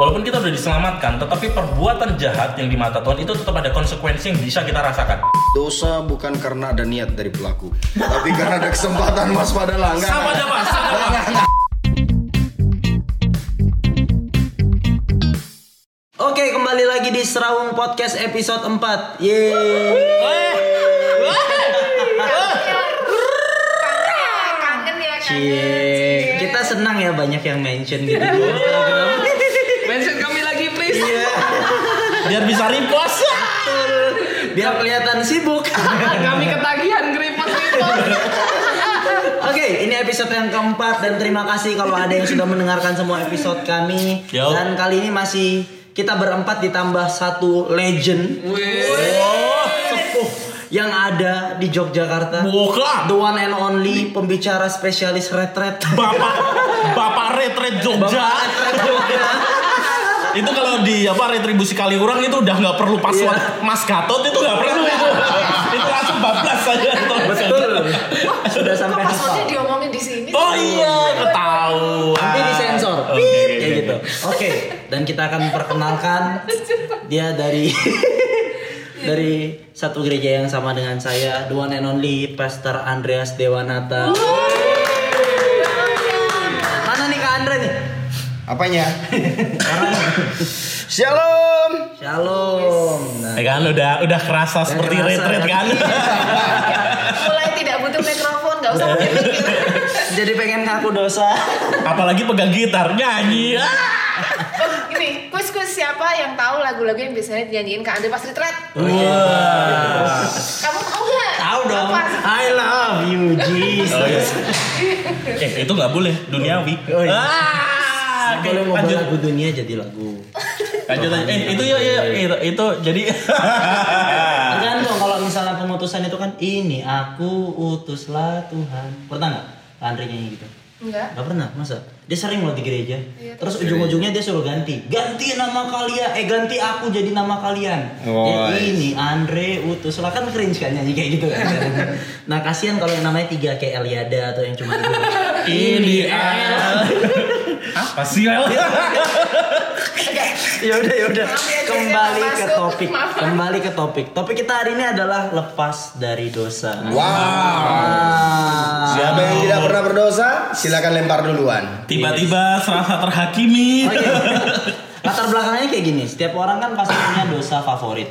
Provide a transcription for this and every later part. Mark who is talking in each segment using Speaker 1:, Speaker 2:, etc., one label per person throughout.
Speaker 1: Walaupun kita udah diselamatkan, tetapi perbuatan jahat yang di mata Tuhan itu tetap ada konsekuensi yang bisa kita rasakan.
Speaker 2: Dosa bukan karena ada niat dari pelaku, tapi karena ada kesempatan mas padahal.
Speaker 1: Sama aja mas, sama mas.
Speaker 3: Oke, kembali lagi di Serawung Podcast episode 4. Yeay.
Speaker 4: kangen ya kangen
Speaker 3: Cie. Kita senang ya banyak yang mention gitu.
Speaker 5: Mention kami lagi please.
Speaker 3: Iya.
Speaker 1: Biar bisa repost.
Speaker 3: Biar kelihatan sibuk.
Speaker 5: kami ketagihan repost repost.
Speaker 3: Oke, ini episode yang keempat dan terima kasih kalau ada yang sudah mendengarkan semua episode kami.
Speaker 1: Yo.
Speaker 3: Dan kali ini masih kita berempat ditambah satu legend
Speaker 1: Oh,
Speaker 3: sepuh yang ada di Yogyakarta.
Speaker 1: Bukan.
Speaker 3: The one and only pembicara spesialis retret.
Speaker 1: Bapak, Bapak retret Jogja.
Speaker 3: Retret Jogja.
Speaker 1: Itu kalau di apa retribusi kali orang itu udah nggak perlu password
Speaker 3: Iya.
Speaker 1: Mas Gatot itu nggak perlu itu. itu langsung bablas saja.
Speaker 3: Betul. Sudah sampai
Speaker 4: passwordnya diomongin di sini
Speaker 1: Oh iya, ketahuan.
Speaker 3: Nanti disensor.
Speaker 1: Oke,
Speaker 3: kayak gitu. Oke, dan kita akan perkenalkan dia dari dari satu gereja yang sama dengan saya, the one and only Pastor Andreas Dewanata. Mana
Speaker 2: Apanya? Shalom.
Speaker 3: Shalom. Nah,
Speaker 1: Ya kan udah udah kerasa seperti
Speaker 3: kerasa,
Speaker 1: retret
Speaker 3: kan?
Speaker 1: kan.
Speaker 4: mulai tidak butuh mikrofon nggak usah pakai mikir
Speaker 3: jadi pengen ngaku dosa.
Speaker 1: Apalagi pegang gitar nyanyi. Ah.
Speaker 4: oh, ini kuis kuis siapa yang tahu lagu-lagu yang biasanya dinyanyiin kak Andre pas retret
Speaker 1: Wah.
Speaker 4: kamu tahu nggak
Speaker 3: Tahu dong.
Speaker 4: Apa?
Speaker 3: I love you Jesus.
Speaker 1: Oh, iya. Eh itu nggak boleh duniawi.
Speaker 3: Oh, iya.
Speaker 1: Ah, Oke,
Speaker 3: boleh ngubah
Speaker 1: lanjut.
Speaker 3: lagu dunia jadi lagu.
Speaker 1: Lanjut aja. Eh itu ya ya itu, itu jadi
Speaker 3: Tergantung kalau misalnya pengutusan itu kan ini aku utuslah Tuhan. Pernah nggak Andre nyanyi gitu?
Speaker 4: enggak
Speaker 3: Gak pernah, masa? Dia sering loh di gereja.
Speaker 4: Iya,
Speaker 3: Terus ujung-ujungnya dia suruh ganti. Ganti nama kalian, eh ganti aku jadi nama kalian.
Speaker 2: Oh,
Speaker 3: Ya, ini Andre utuslah kan cringe kan nyanyi kayak gitu kan. nah kasihan kalau yang namanya tiga kayak Eliada atau yang cuma itu.
Speaker 1: ini. Apa sih Lel?
Speaker 3: ya udah ya udah
Speaker 4: ya,
Speaker 3: kembali ke topik kembali ke topik topik kita hari ini adalah lepas dari dosa
Speaker 2: Wow.
Speaker 3: Ah.
Speaker 2: Siapa yang tidak pernah berdosa, silakan lempar duluan.
Speaker 1: Tiba-tiba serasa terhakimi.
Speaker 3: Oh, iya. Latar belakangnya kayak gini, setiap orang kan pasti punya dosa favorit.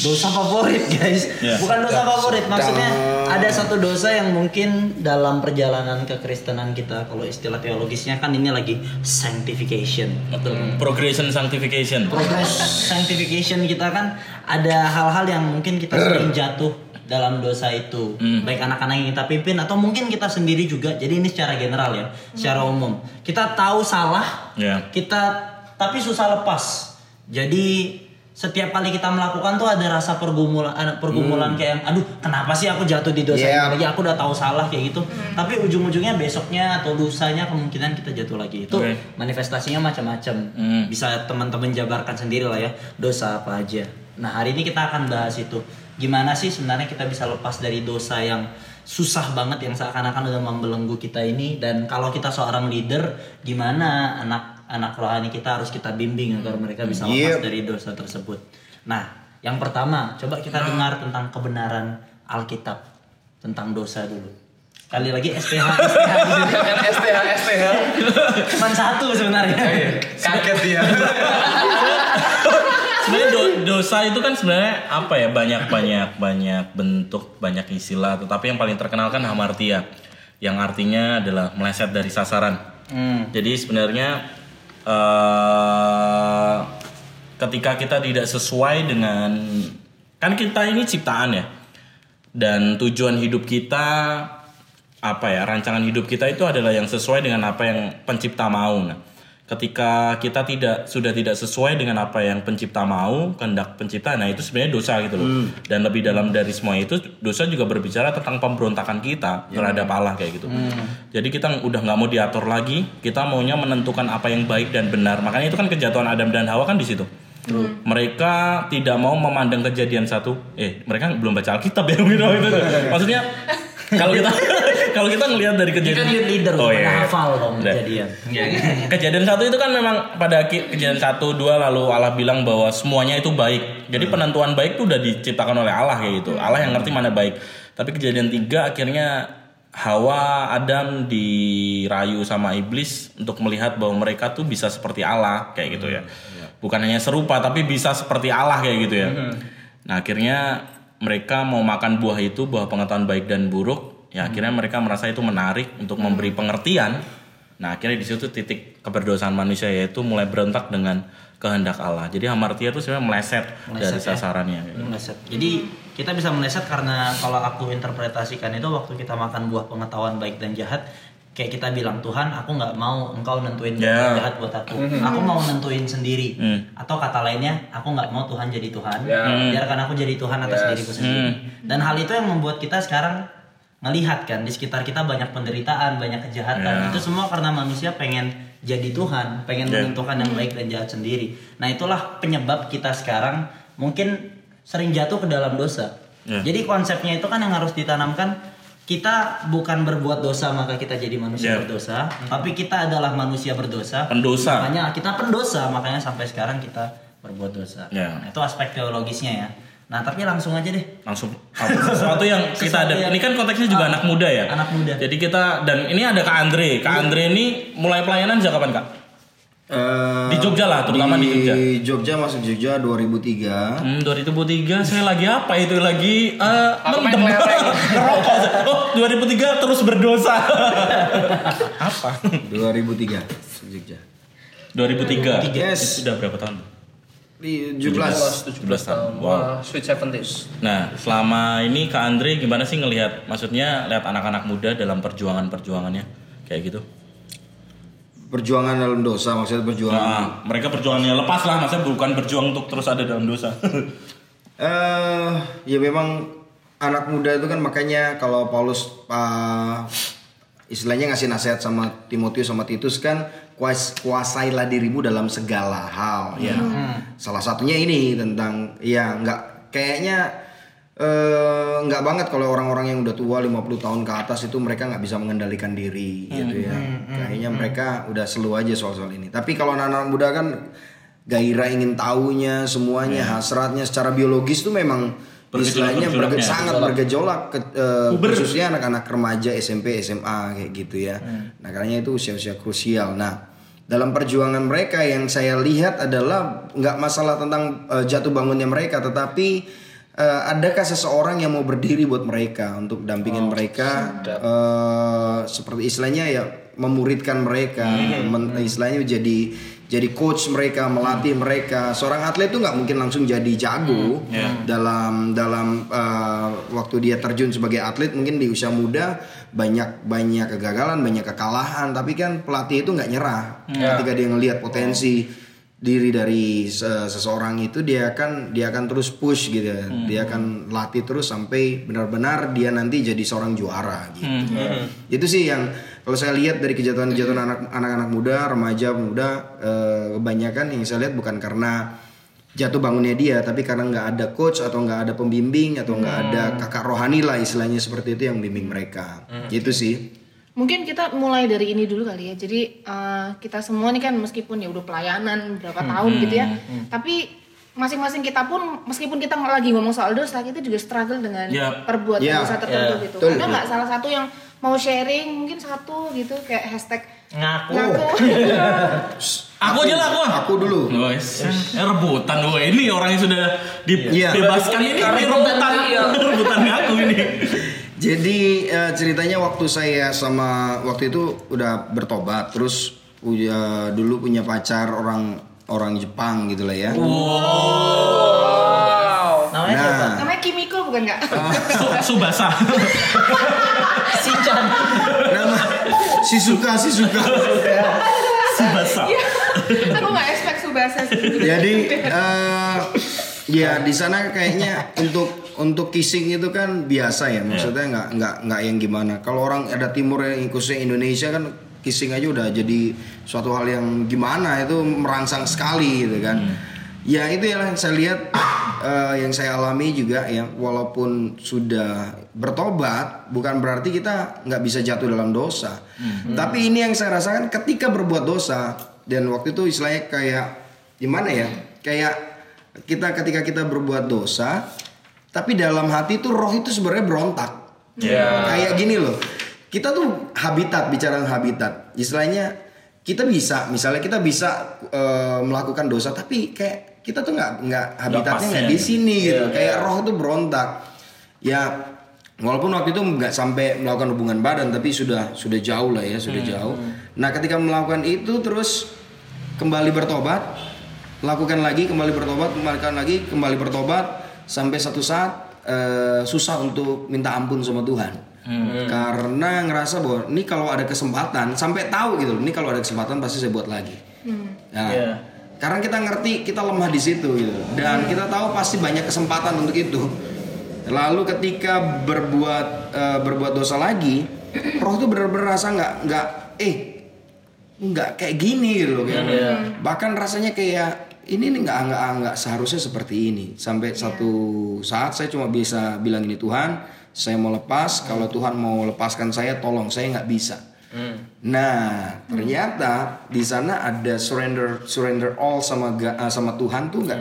Speaker 3: Dosa favorit guys,
Speaker 1: Ya.
Speaker 3: bukan dosa favorit. Maksudnya ada satu dosa yang mungkin dalam perjalanan kekristenan kita, kalau istilah teologisnya kan ini lagi sanctification.
Speaker 1: Betul. Progression sanctification.
Speaker 3: Progress sanctification kita kan ada hal-hal yang mungkin kita sering jatuh dalam dosa itu baik anak-anak yang kita pimpin atau mungkin kita sendiri juga jadi ini secara general ya secara umum kita tahu salah
Speaker 1: Ya.
Speaker 3: kita tapi susah lepas. Jadi setiap kali kita melakukan tuh ada rasa pergumulan ada pergumulan kayak aduh kenapa sih aku jatuh di dosa
Speaker 2: Yeah.
Speaker 3: ini lagi? Aku udah tahu salah kayak gitu. Tapi ujung-ujungnya besoknya atau lusanya kemungkinan kita jatuh lagi. Itu
Speaker 1: Oke.
Speaker 3: manifestasinya macam-macam.
Speaker 1: Hmm.
Speaker 3: bisa teman-teman jabarkan sendiri lah ya dosa apa aja. Nah hari ini kita akan bahas itu. Gimana sih sebenarnya kita bisa lepas dari dosa yang susah banget yang seakan-akan udah membelenggu kita ini? Dan kalau kita seorang leader gimana anak-anak rohani kita harus kita bimbing agar mereka bisa lepas
Speaker 2: Yep.
Speaker 3: dari dosa tersebut. Nah yang pertama coba kita dengar tentang kebenaran Alkitab tentang dosa dulu. Kali lagi STH STH
Speaker 5: STH STH.
Speaker 3: cuma satu sebenarnya.
Speaker 5: Kaget dia.
Speaker 1: sebenarnya do- dosa itu kan sebenarnya apa ya? Banyak banyak banyak bentuk banyak istilah. Tetapi yang paling terkenal kan hamartia yang artinya adalah meleset dari sasaran.
Speaker 3: Hmm.
Speaker 1: jadi sebenarnya eh ketika kita tidak sesuai dengan kan kita ini ciptaan ya. Dan tujuan hidup kita apa ya rancangan hidup kita itu adalah yang sesuai dengan apa yang pencipta mau. Nah ketika kita tidak sudah tidak sesuai dengan apa yang pencipta mau kehendak pencipta nah itu sebenarnya dosa gitu loh. Dan lebih dalam dari semua itu dosa juga berbicara tentang pemberontakan kita terhadap Allah kayak gitu. Jadi kita udah nggak mau diatur lagi kita maunya menentukan apa yang baik dan benar. Makanya itu kan kejatuhan Adam dan Hawa kan di situ. Mereka tidak mau memandang kejadian satu. Eh mereka belum baca Alkitab ya gitu. maksudnya kalau kita kalau kita ngelihat dari kejadian
Speaker 3: kan youth leader
Speaker 1: oh,
Speaker 3: oh,
Speaker 1: iya.
Speaker 3: hafal dong kejadian.
Speaker 1: Kejadian satu itu kan memang pada kejadian satu dua lalu Allah bilang bahwa semuanya itu baik. Jadi penentuan baik itu udah diciptakan oleh Allah kayak gitu. Allah yang ngerti mana baik. Tapi kejadian tiga akhirnya Hawa Adam dirayu sama iblis untuk melihat bahwa mereka tuh bisa seperti Allah kayak gitu ya. Bukan hanya serupa tapi bisa seperti Allah kayak gitu ya. Nah akhirnya mereka mau makan buah itu buah pengetahuan baik dan buruk. Ya akhirnya mereka merasa itu menarik untuk memberi pengertian Nah akhirnya di situ titik keberdosaan manusia yaitu mulai berontak dengan kehendak Allah. Jadi hamartia itu sebenarnya meleset,
Speaker 3: Meleset
Speaker 1: dari
Speaker 3: ya.
Speaker 1: sasarannya.
Speaker 3: Meleset. Jadi kita bisa meleset karena kalau aku interpretasikan itu waktu kita makan buah pengetahuan baik dan jahat, kayak kita bilang Tuhan, aku nggak mau engkau nentuin dan jahat buat aku. Aku mau nentuin sendiri.
Speaker 1: Hmm.
Speaker 3: Atau kata lainnya, aku nggak mau Tuhan jadi Tuhan.
Speaker 5: Ya.
Speaker 1: Hmm.
Speaker 3: Biarkan aku jadi Tuhan atas
Speaker 5: Yes.
Speaker 3: diriku sendiri. Dan hal itu yang membuat kita sekarang ngelihat kan di sekitar kita banyak penderitaan, banyak kejahatan.
Speaker 1: Ya.
Speaker 3: Itu semua karena manusia pengen jadi Tuhan, pengen
Speaker 1: Ya.
Speaker 3: menentukan yang baik dan jahat sendiri. Nah, itulah penyebab kita sekarang mungkin sering jatuh ke dalam dosa.
Speaker 1: Ya.
Speaker 3: Jadi konsepnya itu kan yang harus ditanamkan kita bukan berbuat dosa maka kita jadi manusia
Speaker 1: Ya.
Speaker 3: berdosa, tapi kita adalah manusia berdosa.
Speaker 1: Pendosa.
Speaker 3: Makanya kita pendosa, makanya sampai sekarang kita berbuat dosa.
Speaker 1: Ya.
Speaker 3: Nah, itu aspek teologisnya ya. Nah, tapi langsung aja deh.
Speaker 1: Langsung sesuatu yang kita ada.
Speaker 3: yang-
Speaker 1: Ini kan konteksnya juga
Speaker 3: Ah,
Speaker 1: anak muda ya.
Speaker 3: anak muda.
Speaker 1: Jadi kita dan ini ada Kak Andre. Kak Andre ini mulai pelayanan sejak kapan Kak?
Speaker 2: Eh,
Speaker 1: Di Jogja lah, terutama di Jogja.
Speaker 2: Di Jogja masuk Jogja 2003.
Speaker 1: Hmm, 2003 saya lagi apa itu lagi eh
Speaker 5: main
Speaker 1: mendem. ngerokok. Oh, 2003 terus berdosa. apa?
Speaker 2: 2003 masuk Jogja.
Speaker 1: 2003.
Speaker 2: Yes.
Speaker 1: Itu Sudah berapa tahun?
Speaker 2: Di 17.
Speaker 1: 17 tahun. Wow.
Speaker 5: Wah, sweet seventies.
Speaker 1: Nah, selama ini Kak Andre gimana sih ngelihat maksudnya lihat anak-anak muda dalam perjuangan-perjuangannya kayak gitu?
Speaker 2: Perjuangan dalam dosa maksudnya perjuangan.
Speaker 1: Nah, mereka perjuangannya lepas lah, maksudnya bukan berjuang untuk terus ada dalam dosa.
Speaker 2: Eh, ya memang anak muda itu kan makanya kalau Paulus uh, istilahnya ngasih nasihat sama Timotius sama Titus kan kuas kuasailah dirimu dalam segala hal ya. Salah satunya ini tentang ya nggak kayaknya eh, nggak banget kalau orang-orang yang udah tua 50 tahun ke atas itu mereka nggak bisa mengendalikan diri gitu ya. Kayaknya mereka udah slow aja soal-soal ini. Tapi kalau anak-anak muda kan gairah ingin tahunya semuanya hasratnya secara biologis tuh memang
Speaker 1: Bergejolak-
Speaker 2: istilahnya berge- sangat bergejolak ke- eh, khususnya anak-anak remaja SMP SMA kayak gitu ya. Nah karena itu usia-usia krusial. Nah dalam perjuangan mereka yang saya lihat adalah nggak masalah tentang eh, jatuh bangunnya mereka, tetapi eh, adakah seseorang yang mau berdiri buat mereka untuk dampingin mereka? eh, seperti istilahnya ya memuridkan mereka, men- istilahnya jadi jadi coach mereka melatih mereka. Seorang atlet tuh nggak mungkin langsung jadi jago dalam dalam uh, waktu dia terjun sebagai atlet. Mungkin di usia muda banyak banyak kegagalan banyak kekalahan. Tapi kan pelatih itu nggak nyerah ketika dia ngelihat potensi diri dari se- seseorang itu dia akan dia akan terus push gitu ya. dia akan latih terus sampai benar-benar dia nanti jadi seorang juara gitu. Itu sih yang kalau saya lihat dari kejatuhan-kejatuhan anak anak-anak muda remaja muda eh, kebanyakan yang saya lihat bukan karena jatuh bangunnya dia tapi karena nggak ada coach atau nggak ada pembimbing atau nggak ada kakak rohani lah istilahnya seperti itu yang bimbing mereka. Gitu sih
Speaker 4: Mungkin kita mulai dari ini dulu kali ya. Jadi eh, kita semua nih kan meskipun ya udah pelayanan berapa tahun gitu ya, tapi masing-masing kita pun meskipun kita nggak lagi ngomong soal dosa, kita juga struggle dengan
Speaker 1: Ya.
Speaker 4: perbuatan
Speaker 2: Ya,
Speaker 4: dosa tertentu
Speaker 3: ya,
Speaker 4: gitu.
Speaker 2: betul,
Speaker 4: Ada nggak salah satu yang mau sharing mungkin satu gitu kayak hashtag
Speaker 3: Ngaku.
Speaker 4: ngaku.
Speaker 1: aku aja lah aku.
Speaker 2: aku dulu
Speaker 1: Guys, eh, rebutan gue ini orang yang sudah
Speaker 2: Iya.
Speaker 1: dibebaskan ini, ini rebutan, rebutan aku ini.
Speaker 2: Jadi eh, ceritanya waktu saya sama waktu itu udah bertobat terus punya dulu punya pacar orang orang Jepang gitu lah ya.
Speaker 3: Namanya siapa?
Speaker 2: Nah,
Speaker 4: Namanya Kimiko bukan nggak?
Speaker 1: Su- Subasa.
Speaker 3: Sinchan.
Speaker 2: nama si suka si suka.
Speaker 1: Subasa.
Speaker 4: Aku nggak expect Subasa sih.
Speaker 2: Jadi eh ya di sana kayaknya untuk untuk kissing itu kan biasa ya maksudnya nggak nggak nggak yang gimana. Kalau orang ada timur yang khususnya Indonesia kan kissing aja udah jadi suatu hal yang gimana itu merangsang sekali gitu kan. Ya itu yang saya lihat eh, yang saya alami juga ya walaupun sudah bertobat bukan berarti kita nggak bisa jatuh dalam dosa. Tapi ini yang saya rasakan ketika berbuat dosa dan waktu itu istilahnya kayak gimana ya? Kayak kita ketika kita berbuat dosa tapi dalam hati tuh roh itu sebenarnya berontak. Kayak gini loh. Kita tuh habitat bicara habitat. Istilahnya kita bisa misalnya kita bisa eh, melakukan dosa tapi kayak kita tuh nggak nggak habitatnya nggak di sini gitu.
Speaker 1: Iya,
Speaker 2: kayak roh tuh berontak. Ya walaupun waktu itu nggak sampai melakukan hubungan badan tapi sudah sudah jauh lah ya, sudah jauh. Nah, ketika melakukan itu terus kembali bertobat, lakukan lagi, kembali bertobat, kembalikan lagi, kembali bertobat sampai satu saat eh, susah untuk minta ampun sama Tuhan. Karena ngerasa bahwa ini kalau ada kesempatan sampai tahu gitu, ini kalau ada kesempatan pasti saya buat lagi. Nah,
Speaker 1: Iya.
Speaker 2: karena kita ngerti kita lemah di situ gitu dan kita tahu pasti banyak kesempatan untuk itu. Lalu ketika berbuat eh, berbuat dosa lagi, roh itu benar-benar rasa nggak nggak eh nggak kayak gini gitu loh kan. Bahkan rasanya kayak ini nih nggak nggak nggak seharusnya seperti ini. Sampai satu saat saya cuma bisa bilang ini Tuhan, saya mau lepas. Kalau Tuhan mau lepaskan saya, tolong saya nggak bisa. Nah, ternyata di sana ada surrender surrender all sama eh, sama Tuhan tuh nggak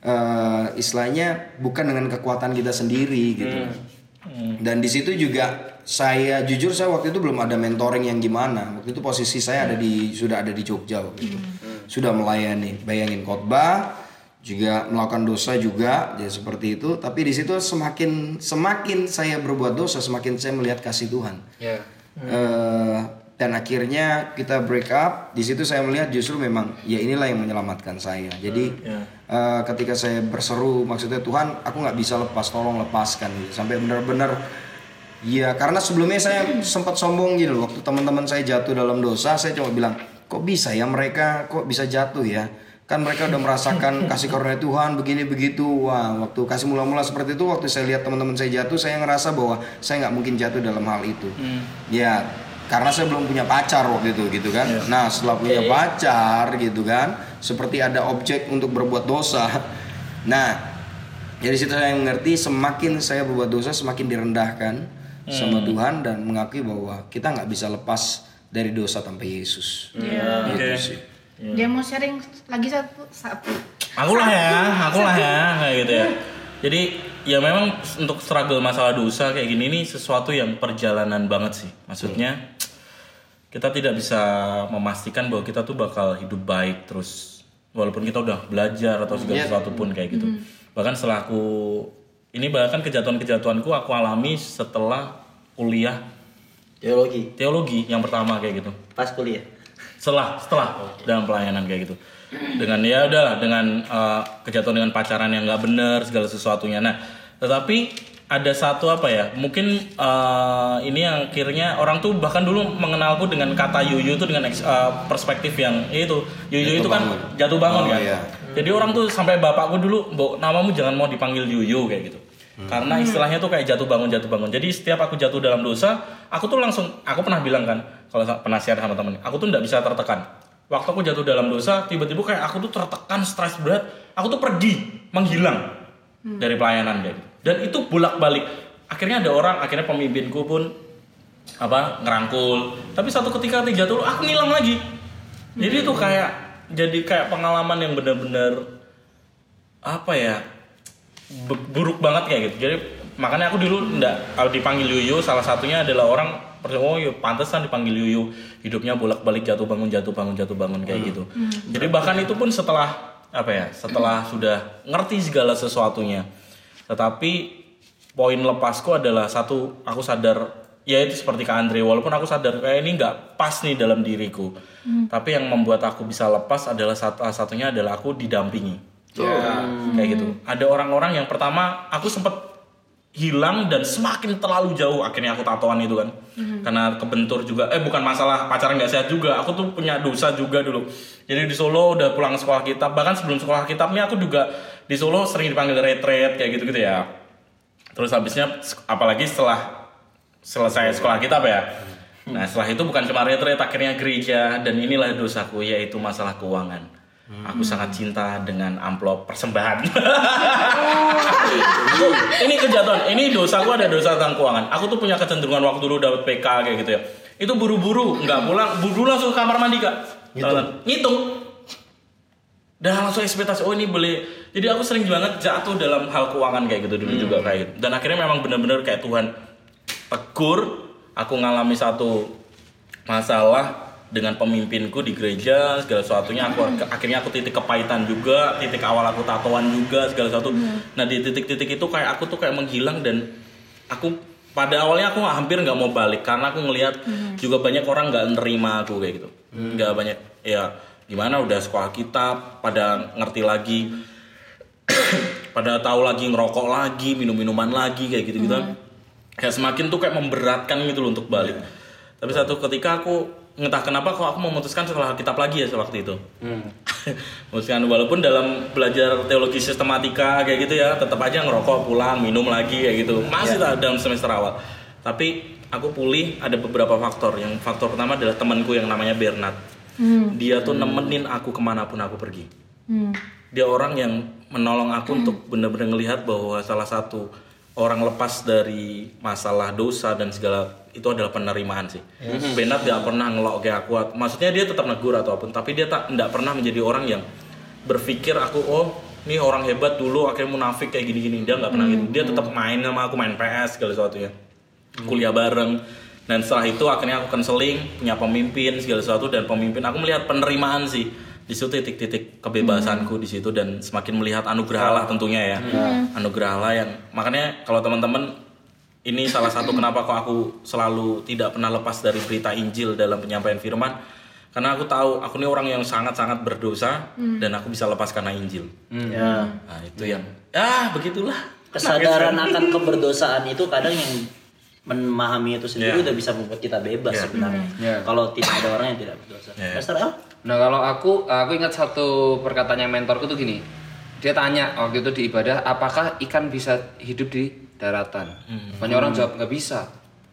Speaker 2: eh, istilahnya bukan dengan kekuatan kita sendiri gitu. Dan di situ juga saya jujur saya waktu itu belum ada mentoring yang gimana. Waktu itu posisi saya ada di sudah ada di Jogja waktu itu. Sudah melayani, bayangin khotbah, juga melakukan dosa juga, ya seperti itu. Tapi di situ semakin semakin saya berbuat dosa, semakin saya melihat kasih Tuhan.
Speaker 5: Ya.
Speaker 2: Eh, dan akhirnya kita break up. Di situ saya melihat justru memang ya inilah yang menyelamatkan saya. Jadi eh, ketika saya berseru, maksudnya Tuhan, aku nggak bisa lepas, tolong lepaskan. Gitu. Sampai benar-benar ya karena sebelumnya saya sempat sombong gitu. Waktu teman-teman saya jatuh dalam dosa, saya cuma bilang, kok bisa ya mereka kok bisa jatuh ya? Kan mereka udah merasakan kasih karunia Tuhan begini begitu. Wah, waktu kasih mula-mula seperti itu, waktu saya lihat teman-teman saya jatuh, saya ngerasa bahwa saya nggak mungkin jatuh dalam hal itu. Ya, karena saya belum punya pacar waktu itu gitu kan. Nah, setelah punya pacar gitu kan, seperti ada objek untuk berbuat dosa. Nah, dari situ saya mengerti semakin saya berbuat dosa semakin direndahkan sama Tuhan dan mengakui bahwa kita nggak bisa lepas dari dosa tanpa Yesus.
Speaker 1: Oke.
Speaker 2: Gitu sih.
Speaker 4: Dia mau sharing lagi satu satu.
Speaker 1: Aku lah ya, aku lah ya, kayak gitu ya. Jadi ya memang untuk struggle masalah dosa kayak gini nih sesuatu yang perjalanan banget sih. Maksudnya kita tidak bisa memastikan bahwa kita tuh bakal hidup baik terus walaupun kita udah belajar atau segala sesuatu pun kayak gitu. Bahkan setelah aku ini bahkan kejatuhan-kejatuhanku aku alami setelah kuliah
Speaker 3: Teologi.
Speaker 1: Teologi yang pertama kayak gitu.
Speaker 3: Pas kuliah.
Speaker 1: setelah setelah dalam pelayanan kayak gitu. Dengan ya udahlah dengan eh, kejatuhan dengan pacaran yang nggak bener segala sesuatunya. Nah tetapi ada satu apa ya mungkin eh, ini yang akhirnya orang tuh bahkan dulu mengenalku dengan kata yuyu itu dengan eh, perspektif yang itu. Yuyu
Speaker 2: Jatuh
Speaker 1: itu kan
Speaker 2: bangun.
Speaker 1: jatuh bangun
Speaker 2: Oh,
Speaker 1: kan?
Speaker 2: iya.
Speaker 1: jadi orang tuh sampai bapakku dulu "Mbok, namamu jangan mau dipanggil yuyu kayak gitu karena istilahnya tuh kayak jatuh bangun jatuh bangun. Jadi setiap aku jatuh dalam dosa aku tuh langsung aku pernah bilang kan kalau share sama temen aku tuh nggak bisa tertekan. Waktu aku jatuh dalam dosa tiba-tiba kayak aku tuh tertekan stres berat aku tuh pergi menghilang dari pelayanan gitu. dan itu bolak-balik. Akhirnya ada orang akhirnya pemimpinku pun apa ngerangkul. Tapi satu ketika aku jatuh aku ngilang lagi. Jadi itu kayak jadi kayak pengalaman yang benar-benar apa ya buruk banget kayak gitu. Jadi makanya aku dulu ndak kalau dipanggil Yuyu salah satunya adalah orang oh ya pantesan dipanggil Yuyu. Hidupnya bolak-balik jatuh bangun jatuh bangun jatuh bangun kayak gitu. Jadi bahkan itu pun setelah apa ya setelah sudah ngerti segala sesuatunya. Tetapi poin lepasku adalah satu aku sadar ya itu seperti Kak Andre walaupun aku sadar kayak ini nggak pas nih dalam diriku. Tapi yang membuat aku bisa lepas adalah satu satunya adalah aku didampingi kayak gitu. Ada orang-orang yang pertama aku sempat hilang dan semakin terlalu jauh akhirnya aku tatoan itu kan. Karena kebentur juga. Eh bukan masalah pacaran nggak sehat juga. Aku tuh punya dosa juga dulu. Jadi di Solo udah pulang sekolah kitab. Bahkan sebelum sekolah kitab nih aku juga di Solo sering dipanggil retret kayak gitu gitu ya. Terus habisnya apalagi setelah selesai sekolah kitab ya. Nah setelah itu bukan cuma retret akhirnya gereja. Dan inilah dosaku yaitu masalah keuangan Aku sangat cinta dengan amplop persembahan. ini kejatuhan. Ini dosa gua ada dosa tentang keuangan. Aku tuh punya kecenderungan waktu dulu dapat PK kayak gitu ya. Itu buru-buru, nggak pulang, buru langsung ke kamar mandi kak. Ngitung. Ngitung. Dan langsung ekspektasi, oh ini boleh. Jadi aku sering banget jatuh dalam hal keuangan kayak gitu dulu juga kayak gitu. Dan akhirnya memang benar-benar kayak Tuhan tegur. Aku ngalami satu masalah dengan pemimpinku di gereja segala sesuatunya aku akhirnya aku titik kepahitan juga titik awal aku tatoan juga segala sesuatu. Nah di titik-titik itu kayak aku tuh kayak menghilang dan aku pada awalnya aku hampir nggak mau balik karena aku ngelihat juga banyak orang nggak nerima aku kayak gitu. Nggak banyak ya gimana udah sekolah kita pada ngerti lagi pada tahu lagi ngerokok lagi minum minuman lagi kayak gitu gitu kayak semakin tuh kayak memberatkan gitu loh untuk balik. Tapi satu ketika aku entah kenapa kok aku memutuskan setelah kitab lagi ya waktu itu. Memutuskan walaupun dalam belajar teologi sistematika kayak gitu ya tetap aja ngerokok pulang minum lagi kayak gitu. Masih lah dalam semester awal. Tapi aku pulih ada beberapa faktor. Yang faktor pertama adalah temanku yang namanya Bernard. Dia tuh nemenin aku ke mana pun aku pergi.
Speaker 4: Hmm.
Speaker 1: dia orang yang menolong aku untuk benar-benar ngelihat bahwa salah satu orang lepas dari masalah dosa dan segala itu adalah penerimaan sih. Bernard gak pernah ngelok kayak aku. Maksudnya dia tetap negur atau apa pun, tapi dia tak tidak pernah menjadi orang yang berpikir aku oh ini orang hebat dulu akhirnya munafik kayak gini-gini dia nggak pernah gitu. Dia tetap main sama aku main PS segala sesuatunya. Kuliah bareng dan setelah itu akhirnya aku konseling punya pemimpin segala sesuatu dan pemimpin aku melihat penerimaan sih di situ titik-titik kebebasanku di situ dan semakin melihat anugerah Allah tentunya ya anugerah Allah yang makanya kalau teman-teman ini salah satu kenapa kok aku selalu tidak pernah lepas dari berita Injil dalam penyampaian firman karena aku tahu aku ini orang yang sangat-sangat berdosa dan aku bisa lepas karena Injil
Speaker 3: Ya.
Speaker 1: nah itu yang ah begitulah
Speaker 3: Kesadaran akan keberdosaan itu kadang yang memahami itu sendiri
Speaker 1: Ya.
Speaker 3: udah bisa membuat kita bebas
Speaker 1: Ya.
Speaker 3: sebenarnya.
Speaker 5: Ya.
Speaker 3: Kalau tidak ada orang yang tidak berdosa.
Speaker 1: Ya.
Speaker 3: Pastor El?
Speaker 5: Nah kalau aku, aku ingat satu perkataannya mentorku tuh gini. Dia tanya waktu itu di ibadah, apakah ikan bisa hidup di daratan? Banyak orang jawab nggak bisa.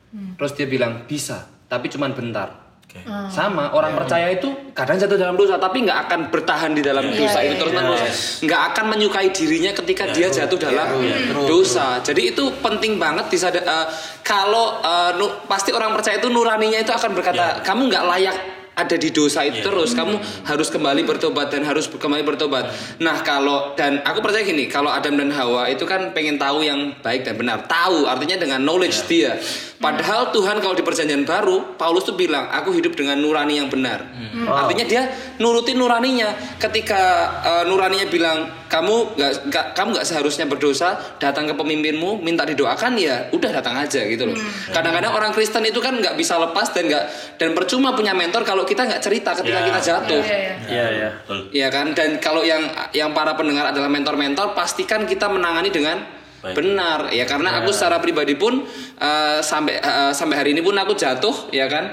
Speaker 5: Terus dia bilang bisa, tapi cuman bentar.
Speaker 1: Oke.
Speaker 5: Sama orang percaya itu kadang jatuh dalam dosa, tapi nggak akan bertahan di dalam dosa itu terus menerus. Nggak akan menyukai dirinya ketika dia jatuh dalam dosa. Jadi itu penting banget disada- eh, kalau nu- pasti orang percaya itu nuraninya itu akan berkata kamu nggak layak ada di dosa itu terus kamu harus kembali bertobat dan harus kembali bertobat. Nah kalau dan aku percaya gini kalau Adam dan Hawa itu kan pengen tahu yang baik dan benar. Tahu artinya dengan knowledge dia. Padahal Tuhan kalau di perjanjian baru Paulus tuh bilang aku hidup dengan nurani yang benar. Artinya dia nurutin nuraninya. Ketika eh, nuraninya bilang kamu nggak nggak- kamu nggak seharusnya berdosa datang ke pemimpinmu minta didoakan ya udah datang aja gitu loh. Kadang-kadang orang Kristen itu kan nggak bisa lepas dan nggak dan percuma punya mentor kalau kita nggak cerita ketika
Speaker 1: Ya.
Speaker 5: kita jatuh.
Speaker 4: Iya, iya.
Speaker 3: Iya, iya.
Speaker 1: Betul.
Speaker 5: Iya kan dan kalau yang yang para pendengar adalah mentor-mentor pastikan kita menangani dengan
Speaker 1: Baik.
Speaker 5: benar ya karena aku secara pribadi pun eh, sampai eh, sampai hari ini pun aku jatuh ya kan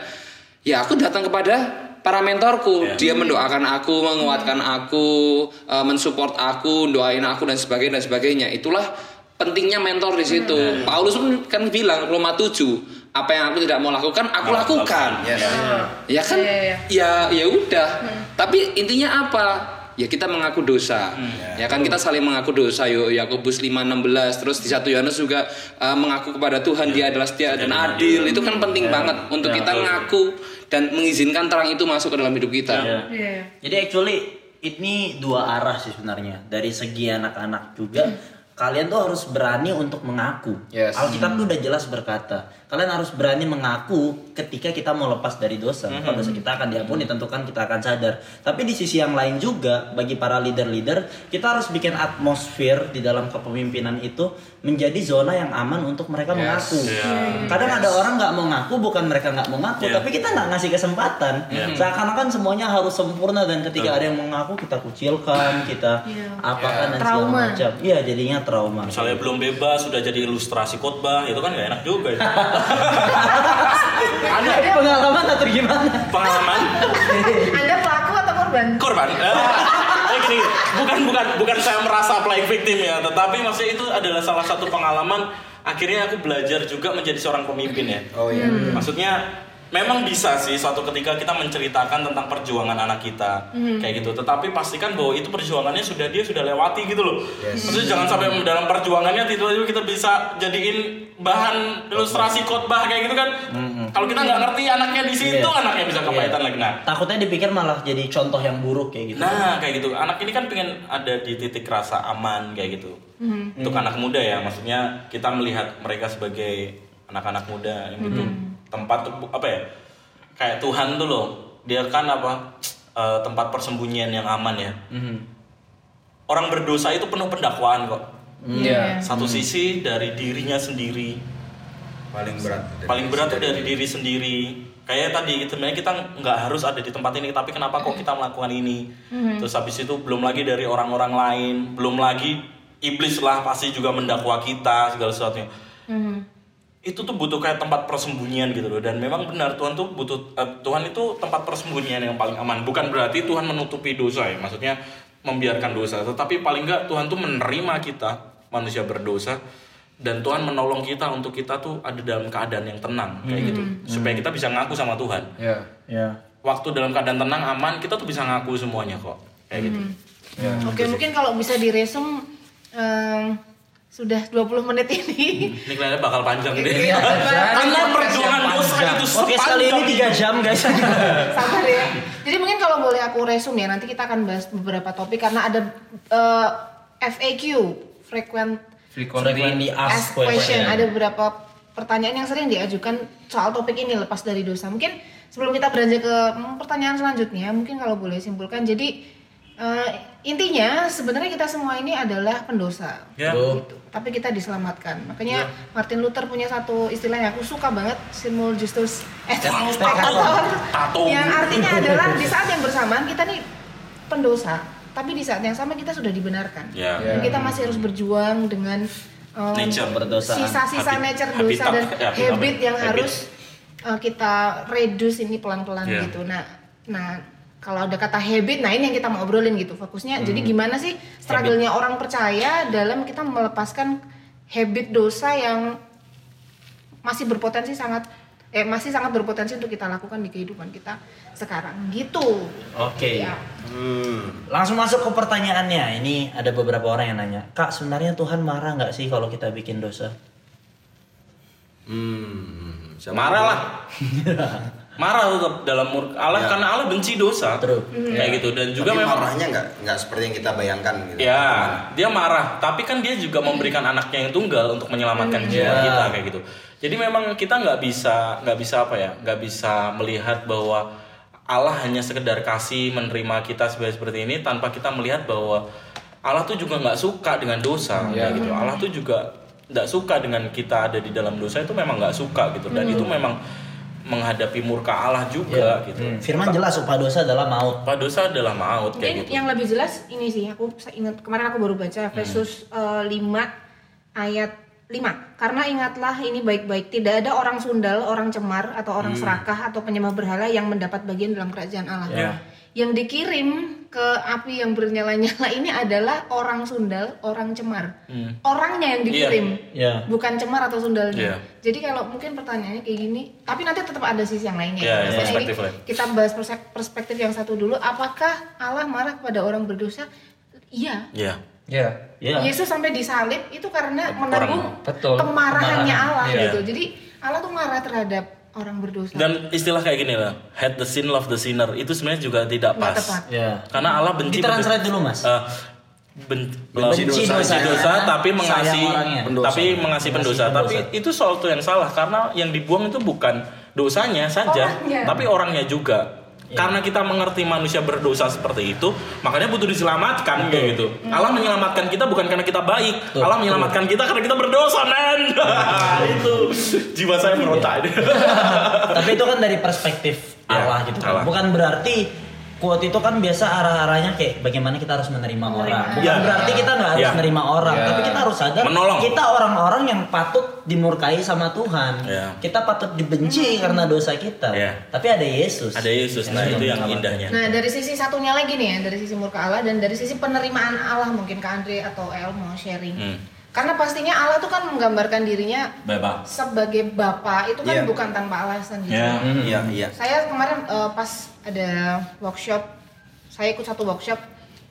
Speaker 5: ya aku datang kepada para mentorku dia mendoakan aku menguatkan aku eh, mensupport aku doain aku dan sebagainya dan sebagainya itulah pentingnya mentor di situ Paulus pun kan bilang Roma 7 apa yang aku tidak mau lakukan aku lakukan. ya kan?
Speaker 4: Iya,
Speaker 5: ya ya udah. Tapi intinya apa? Ya kita mengaku dosa. Ya kan? Kita saling mengaku dosa. Yo Yakobus 5:16 terus di satu Yohanes juga uh, mengaku kepada Tuhan dia adalah setia dan adil. itu kan penting banget untuk kita ngaku dan mengizinkan terang itu masuk ke dalam hidup kita.
Speaker 3: Iya.
Speaker 4: Iya.
Speaker 3: Jadi actually ini dua arah sih sebenarnya. Dari segi anak-anak juga kalian tuh harus berani untuk mengaku.
Speaker 5: Yes.
Speaker 3: Alkitab tuh udah jelas berkata, kalian harus berani mengaku ketika kita mau lepas dari dosa. Kalau dosa kita akan diampuni, tentukan kita akan sadar. Tapi di sisi yang lain juga bagi para leader-leader, kita harus bikin atmosfer di dalam kepemimpinan itu menjadi zona yang aman untuk mereka mengaku. Kadang ada orang nggak mau ngaku, bukan mereka nggak mau ngaku,
Speaker 1: Iya.
Speaker 3: tapi kita nggak ngasih kesempatan. Seakan-akan semuanya harus sempurna dan ketika ada yang mengaku kita kucilkan, kita
Speaker 4: Iya.
Speaker 3: apakan dan segala
Speaker 4: Trauma.
Speaker 3: macam. Iya, jadinya trauma.
Speaker 1: Misalnya belum bebas sudah jadi ilustrasi khotbah, itu kan gak enak juga ya.
Speaker 3: Ada pengalaman atau gimana?
Speaker 1: Pengalaman
Speaker 4: Anda pelaku atau korban?
Speaker 1: korban. Eh, eh, gini, bukan bukan bukan saya merasa playing victim ya, tetapi maksudnya itu adalah salah satu pengalaman akhirnya aku belajar juga menjadi seorang pemimpin ya.
Speaker 2: Oh iya.
Speaker 1: Maksudnya memang bisa sih suatu ketika kita menceritakan tentang perjuangan anak kita kayak gitu. Tetapi pastikan bahwa itu perjuangannya sudah dia sudah lewati gitu loh. Maksudnya jangan sampai dalam perjuangannya tiba-tiba kita bisa jadiin bahan ilustrasi khotbah kayak gitu kan. Kalau kita nggak ngerti anaknya di situ,
Speaker 3: Iya.
Speaker 1: anaknya bisa kepahitan lagi. Nah,
Speaker 3: Takutnya dipikir malah jadi contoh yang buruk kayak gitu.
Speaker 1: Nah, kayak gitu. Anak ini kan pengen ada di titik rasa aman kayak gitu. Untuk anak muda ya, maksudnya kita melihat mereka sebagai anak-anak muda yang gitu. Tempat apa ya? Kayak Tuhan tuh loh. Dia kan apa? eh, tempat persembunyian yang aman ya. Orang berdosa itu penuh pendakwaan kok.
Speaker 5: Iya.
Speaker 1: Satu sisi dari dirinya sendiri,
Speaker 2: Paling berat.
Speaker 1: paling berat tuh dari diri sendiri kayak tadi sebenarnya kita nggak harus ada di tempat ini tapi kenapa kok kita melakukan ini terus habis itu belum lagi dari orang-orang lain belum lagi iblis lah pasti juga mendakwa kita segala sesuatunya itu tuh butuh kayak tempat persembunyian gitu loh. Dan memang benar Tuhan tuh butuh eh, Tuhan itu tempat persembunyian yang paling aman. Bukan berarti Tuhan menutupi dosa ya maksudnya membiarkan dosa. Tetapi paling nggak Tuhan tuh menerima kita manusia berdosa dan Tuhan menolong kita untuk kita tuh ada dalam keadaan yang tenang kayak gitu. Supaya kita bisa ngaku sama Tuhan.
Speaker 5: Iya.
Speaker 3: Ya.
Speaker 1: waktu dalam keadaan tenang aman kita tuh bisa ngaku semuanya kok. Kayak gitu.
Speaker 4: Oke, mungkin kalau bisa diresum em, sudah 20 menit ini.
Speaker 1: ini kelihatannya bakal panjang
Speaker 4: Iya,
Speaker 1: deh karena perjuangan dosa itu
Speaker 3: Podcast kali ini
Speaker 1: sepanjang
Speaker 3: 3 jam guys.
Speaker 4: Sabar ya. Jadi mungkin kalau boleh aku resum ya, nanti kita akan bahas beberapa topik karena ada eh, FAQ, frequent
Speaker 3: Frequently asked
Speaker 4: question. Ada beberapa pertanyaan yang sering diajukan soal topik ini lepas dari dosa. Mungkin sebelum kita beranjak ke hmm, pertanyaan selanjutnya, mungkin kalau boleh simpulkan. Jadi eh, intinya sebenarnya kita semua ini adalah pendosa.
Speaker 1: Ya.
Speaker 4: Gitu. Tapi kita diselamatkan. Makanya Martin Luther punya satu istilah yang aku suka banget, simul justus et peccator. Yang artinya adalah di saat yang bersamaan kita nih pendosa, tapi di saat yang sama kita sudah dibenarkan.
Speaker 1: ya
Speaker 4: Dan kita masih harus berjuang dengan um,
Speaker 1: Nature.
Speaker 4: Sisa-sisa nature dosa
Speaker 1: habitat.
Speaker 4: dan
Speaker 1: Ya, habit-
Speaker 4: habit yang
Speaker 1: habit.
Speaker 4: harus uh, kita reduce ini pelan-pelan
Speaker 1: Iya.
Speaker 4: gitu. Nah, nah kalau ada kata habit, nah ini yang kita mau obrolin gitu. Fokusnya jadi
Speaker 1: Hmm.
Speaker 4: gimana sih struggle-nya orang percaya dalam kita melepaskan habit dosa yang masih berpotensi sangat eh masih sangat berpotensi untuk kita lakukan di kehidupan kita sekarang gitu.
Speaker 3: Oke.
Speaker 4: Ya.
Speaker 2: Hmm.
Speaker 3: Langsung masuk ke pertanyaannya. Ini ada beberapa orang yang nanya, Kak sebenarnya Tuhan marah nggak sih kalau kita bikin dosa?
Speaker 2: Hmm.
Speaker 1: Marah lah marah tetap dalam murka Allah
Speaker 2: Ya.
Speaker 1: karena Allah benci dosa
Speaker 3: True.
Speaker 1: kayak gitu dan juga
Speaker 2: Tapi
Speaker 1: memang
Speaker 2: marahnya nggak nggak seperti yang kita bayangkan gitu.
Speaker 1: Ya, dia marah, tapi kan dia juga memberikan anaknya yang tunggal untuk menyelamatkan jiwa
Speaker 3: Ya.
Speaker 1: kita kayak gitu. Jadi memang kita nggak bisa nggak bisa apa ya, nggak bisa melihat bahwa Allah hanya sekedar kasih menerima kita sebagai seperti ini tanpa kita melihat bahwa Allah tuh juga nggak suka dengan dosa kayak gitu. Allah tuh juga nggak suka dengan kita ada di dalam dosa itu memang nggak suka gitu dan itu memang menghadapi murka Allah juga gitu.
Speaker 3: Firman jelas upah dosa adalah maut.
Speaker 1: Apa dosa adalah maut
Speaker 4: Mungkin
Speaker 1: kayak gitu.
Speaker 4: yang lebih jelas ini sih aku ingat kemarin aku baru baca Efesus eh, 5 ayat 5. Karena ingatlah ini baik-baik tidak ada orang sundal, orang cemar atau orang serakah atau penyembah berhala yang mendapat bagian dalam kerajaan Allah.
Speaker 1: Ya.
Speaker 4: Yang dikirim ke api yang bernyala-nyala ini adalah orang sundal, orang cemar. Orangnya yang dikirim,
Speaker 3: Iya.
Speaker 4: bukan cemar atau sundalnya.
Speaker 1: Iya.
Speaker 4: Jadi kalau mungkin pertanyaannya kayak gini, tapi nanti tetap ada sisi yang lainnya.
Speaker 1: Iya,
Speaker 4: Maksudnya ini
Speaker 1: lain.
Speaker 4: kita bahas perspektif yang satu dulu. Apakah Allah marah kepada orang berdosa? Iya.
Speaker 1: Ya.
Speaker 5: Iya.
Speaker 3: Ya.
Speaker 4: Yesus sampai disalib itu karena menanggung kemarahannya Allah
Speaker 1: Iya.
Speaker 4: gitu. Jadi Allah tuh marah terhadap orang berdosa.
Speaker 1: Dan istilah kayak gini lah, hate the sin, love the sinner itu sebenarnya juga tidak pas.
Speaker 4: tepat.
Speaker 3: Ya.
Speaker 1: Karena Allah benci
Speaker 3: Ditranslate dulu, Mas.
Speaker 1: Eh, ben-
Speaker 2: Benci
Speaker 1: benci
Speaker 2: dosa.
Speaker 1: dosa, dosa, tapi
Speaker 3: Sayang
Speaker 1: mengasihi tapi mengasihi pendosa.
Speaker 3: pendosa.
Speaker 1: Tapi itu suatu yang salah karena yang dibuang itu bukan dosanya saja,
Speaker 4: Orangnya.
Speaker 1: tapi orangnya juga. Karena kita mengerti manusia berdosa seperti itu, makanya butuh diselamatkan kayak gitu. Allah menyelamatkan kita bukan karena kita baik,
Speaker 3: Betul.
Speaker 1: Allah menyelamatkan kita karena kita berdosa, men. itu jiwa saya meronta.
Speaker 3: Tapi itu kan dari perspektif
Speaker 1: Ya,
Speaker 3: Allah gitu kan.
Speaker 1: Allah.
Speaker 3: Bukan berarti quote itu kan biasa arah-arahnya kayak bagaimana kita harus menerima orang. Bukan
Speaker 1: Ya.
Speaker 3: berarti kita nggak harus
Speaker 1: Ya.
Speaker 3: menerima orang,
Speaker 5: Ya.
Speaker 3: tapi kita harus sadar
Speaker 1: Menolong.
Speaker 3: kita orang-orang yang patut dimurkai sama Tuhan.
Speaker 1: Ya.
Speaker 3: Kita patut dibenci karena dosa kita.
Speaker 1: Ya.
Speaker 3: Tapi ada Yesus.
Speaker 1: Ada Yesus, nah itu yang indahnya.
Speaker 4: Nah dari sisi satunya lagi nih ya, dari sisi murka Allah dan dari sisi penerimaan Allah mungkin ke Andre atau El mau sharing.
Speaker 1: Hmm.
Speaker 4: Karena pastinya Allah tuh kan menggambarkan dirinya
Speaker 1: Bapak.
Speaker 4: sebagai bapa itu kan
Speaker 2: Iya.
Speaker 4: bukan tanpa alasan gitu.
Speaker 1: Ya.
Speaker 2: Iya, iya.
Speaker 4: Saya kemarin eh, pas ada workshop, saya ikut satu workshop,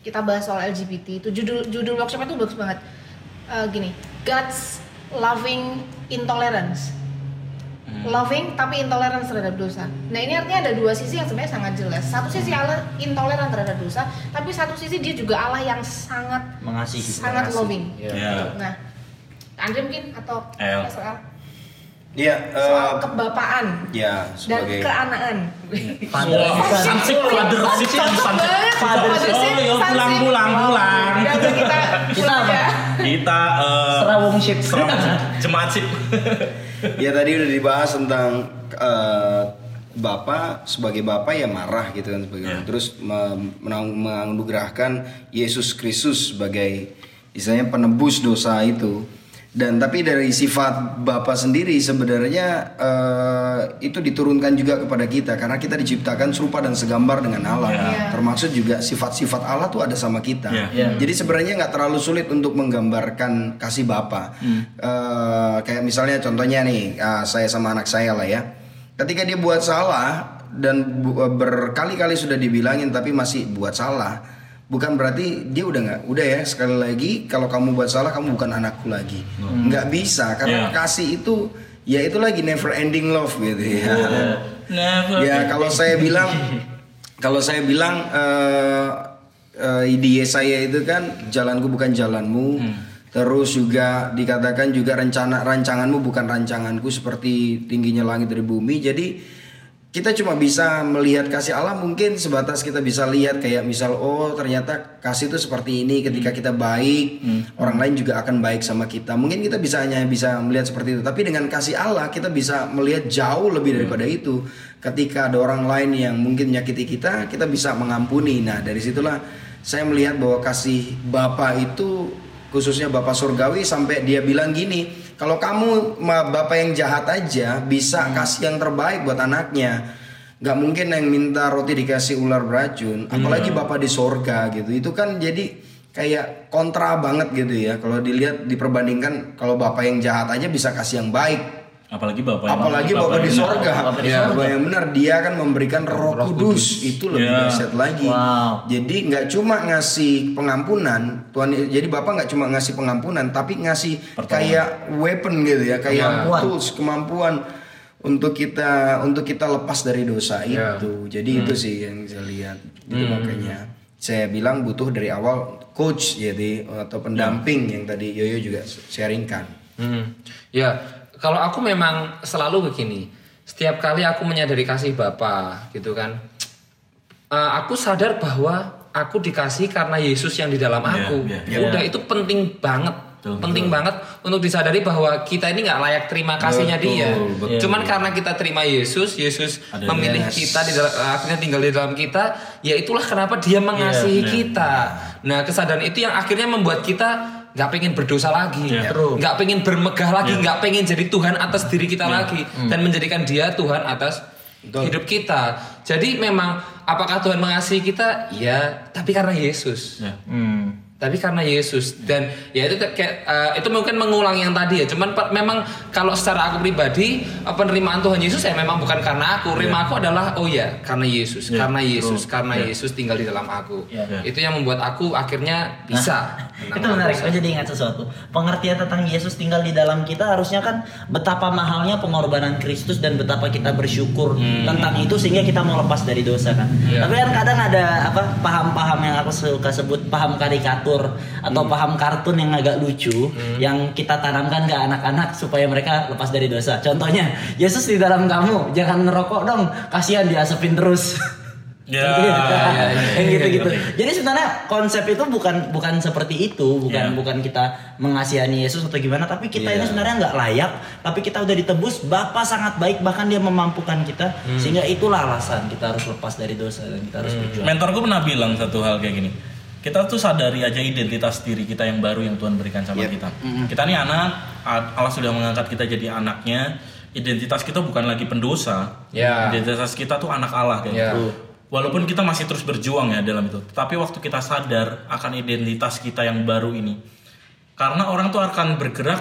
Speaker 4: kita bahas soal LGBT. Itu judul judul workshop itu bagus banget. Eh, gini, God's loving intolerance. Loving tapi intolerance terhadap dosa. Nah ini artinya ada dua sisi yang sebenarnya sangat jelas. Satu sisi Allah intoleran terhadap dosa, tapi satu sisi dia juga Allah yang sangat
Speaker 3: Mengasihi.
Speaker 4: sangat
Speaker 3: Mengasihi.
Speaker 4: loving.
Speaker 3: Iya.
Speaker 1: Ya.
Speaker 4: Nah, Andre mungkin atau
Speaker 1: El.
Speaker 4: soal
Speaker 2: Iya,
Speaker 4: soal
Speaker 2: eh,
Speaker 4: kebapaan
Speaker 2: ya
Speaker 4: dan
Speaker 2: sebagai
Speaker 4: keanaan.
Speaker 3: Father
Speaker 1: sansip,
Speaker 4: Cocok
Speaker 1: sansip.
Speaker 4: banget.
Speaker 3: Fathership.
Speaker 1: Oh, ya pulang, pulang, pulang.
Speaker 4: Ya kita
Speaker 3: Kita
Speaker 4: ya.
Speaker 1: Kita eh
Speaker 3: Serawung ship.
Speaker 1: serawung jemaat sip.
Speaker 2: ya tadi udah dibahas tentang eh, bapak sebagai bapak ya marah gitu kan sebagai
Speaker 1: Ya.
Speaker 2: terus menganugerahkan Yesus Kristus sebagai istilahnya penebus dosa itu dan tapi dari sifat bapak sendiri sebenarnya eh, itu diturunkan juga kepada kita karena kita diciptakan serupa dan segambar dengan Allah
Speaker 1: Ya.
Speaker 2: termasuk juga sifat-sifat Allah tuh ada sama kita
Speaker 1: Ya.
Speaker 3: Ya.
Speaker 2: jadi sebenarnya nggak terlalu sulit untuk menggambarkan kasih Bapa. Eh, kayak misalnya contohnya nih, ah, saya sama anak saya lah ya. Ketika dia buat salah dan bu- eh, berkali-kali sudah dibilangin tapi masih buat salah, bukan berarti dia udah nggak, udah ya sekali lagi kalau kamu buat salah kamu bukan anakku lagi. Nggak bisa karena
Speaker 1: Ya.
Speaker 2: kasih itu ya itu lagi never ending love gitu ya.
Speaker 1: Never.
Speaker 2: Ya kalau saya bilang kalau saya bilang eh eh, ide saya itu kan jalanku bukan jalanmu. Terus juga dikatakan juga rencana rancanganmu bukan rancanganku seperti tingginya langit dari bumi. Jadi kita cuma bisa melihat kasih Allah mungkin sebatas kita bisa lihat kayak misal oh ternyata kasih itu seperti ini ketika kita baik orang lain juga akan baik sama kita. Mungkin kita bisa hanya bisa melihat seperti itu. Tapi dengan kasih Allah kita bisa melihat jauh lebih daripada itu. Ketika ada orang lain yang mungkin menyakiti kita kita bisa mengampuni. Nah dari situlah saya melihat bahwa kasih Bapa itu khususnya Bapak Surgawi sampai dia bilang gini, kalau kamu Bapak yang jahat aja bisa kasih yang terbaik buat anaknya. Gak mungkin yang minta roti dikasih ular beracun, apalagi Bapak di sorga gitu. Itu kan jadi kayak kontra banget gitu ya. Kalau dilihat diperbandingkan kalau Bapak yang jahat aja bisa kasih yang baik.
Speaker 1: Apalagi bapak. yang-
Speaker 2: Apalagi Bapak di
Speaker 1: yang-
Speaker 2: sorga,
Speaker 3: Bapak di
Speaker 2: Ya,
Speaker 3: sorga.
Speaker 2: Bapak yang benar dia akan memberikan Roh, Kudus. Itu lebih
Speaker 1: Ya.
Speaker 2: dahsyat lagi.
Speaker 3: Wow.
Speaker 2: Jadi nggak cuma ngasih pengampunan, Tuhan. Jadi Bapak nggak cuma ngasih pengampunan, tapi ngasih kayak weapon gitu ya, kayak
Speaker 3: Kemampuan.
Speaker 2: tools, kemampuan untuk kita untuk kita lepas dari dosa
Speaker 6: Ya.
Speaker 2: itu. Jadi itu sih yang saya lihat. Itu makanya saya bilang butuh dari awal coach jadi atau pendamping yang tadi Yoyo juga sharingkan.
Speaker 5: Hmm. Ya, kalau aku memang selalu begini. Setiap kali aku menyadari kasih Bapa, gitu kan. eh, aku sadar bahwa aku dikasih karena Yesus yang di dalam
Speaker 1: Iya,
Speaker 5: aku.
Speaker 1: iya,
Speaker 5: Ya Udah itu penting banget.
Speaker 1: Betul,
Speaker 5: penting banget untuk disadari bahwa kita ini nggak layak terima kasihnya
Speaker 2: Betul,
Speaker 5: dia.
Speaker 2: betul.
Speaker 5: Cuman karena kita terima Yesus, Yesus
Speaker 1: Ada
Speaker 5: memilih
Speaker 2: yes.
Speaker 5: kita di dalam, akhirnya tinggal di dalam kita, ya itulah kenapa dia mengasihi
Speaker 1: iya.
Speaker 5: kita. Nah kesadaran itu yang akhirnya membuat kita nggak pengen berdosa lagi,
Speaker 1: Iya.
Speaker 5: nggak pengen bermegah lagi, nggak pengen jadi Tuhan atas diri kita lagi,
Speaker 1: Hmm.
Speaker 5: dan menjadikan Dia Tuhan atas hidup kita. Jadi memang apakah Tuhan mengasihi kita? Ya, tapi karena Yesus.
Speaker 1: Ya.
Speaker 5: Tapi karena Yesus dan ya itu kayak eh, itu mungkin mengulang yang tadi ya. Cuman per- memang kalau secara aku pribadi eh, penerimaan Tuhan Yesus ya memang bukan karena aku. Rima aku adalah oh ya karena Yesus,
Speaker 1: Ya,
Speaker 5: karena Yesus, karena
Speaker 1: Ya.
Speaker 5: Yesus tinggal di dalam aku.
Speaker 3: Ya.
Speaker 1: Ya.
Speaker 5: Itu yang membuat aku akhirnya bisa.
Speaker 3: Nah, itu menarik, aku jadi ingat sesuatu. Pengertian tentang Yesus tinggal di dalam kita harusnya kan betapa mahalnya pengorbanan Kristus dan betapa kita bersyukur tentang itu sehingga kita mau lepas dari dosa kan.
Speaker 5: Iya.
Speaker 3: Tapi kan kadang ada apa paham-paham yang aku suka sebut paham karikatur atau paham kartun yang agak lucu yang kita tanamkan ke anak-anak supaya mereka lepas dari dosa. Contohnya, Yesus di dalam kamu, jangan ngerokok dong, kasihan diasepin terus.
Speaker 1: Ya,
Speaker 3: Gitu.
Speaker 1: ya, ya,
Speaker 3: Yang gitu-gitu. Jadi sebenarnya konsep itu bukan bukan seperti itu, bukan
Speaker 1: Ya.
Speaker 3: bukan kita mengasihani Yesus atau gimana, tapi kita ini
Speaker 2: Iya.
Speaker 3: sebenarnya nggak layak, tapi kita udah ditebus, Bapa sangat baik bahkan dia memampukan kita, sehingga itulah alasan kita harus lepas dari dosa dan kita harus berjuang.
Speaker 1: Mentorku pernah bilang satu hal kayak gini. Kita tuh sadari aja identitas diri kita yang baru yang Tuhan berikan sama
Speaker 2: Yep.
Speaker 1: kita. Kita nih anak, Allah sudah mengangkat kita jadi anaknya. Identitas kita bukan lagi pendosa.
Speaker 5: Ya.
Speaker 1: Identitas kita tuh anak Allah kayak
Speaker 5: Ya.
Speaker 1: gitu. Walaupun kita masih terus berjuang ya dalam itu, tapi waktu kita sadar akan identitas kita yang baru ini, Karena orang tuh akan bergerak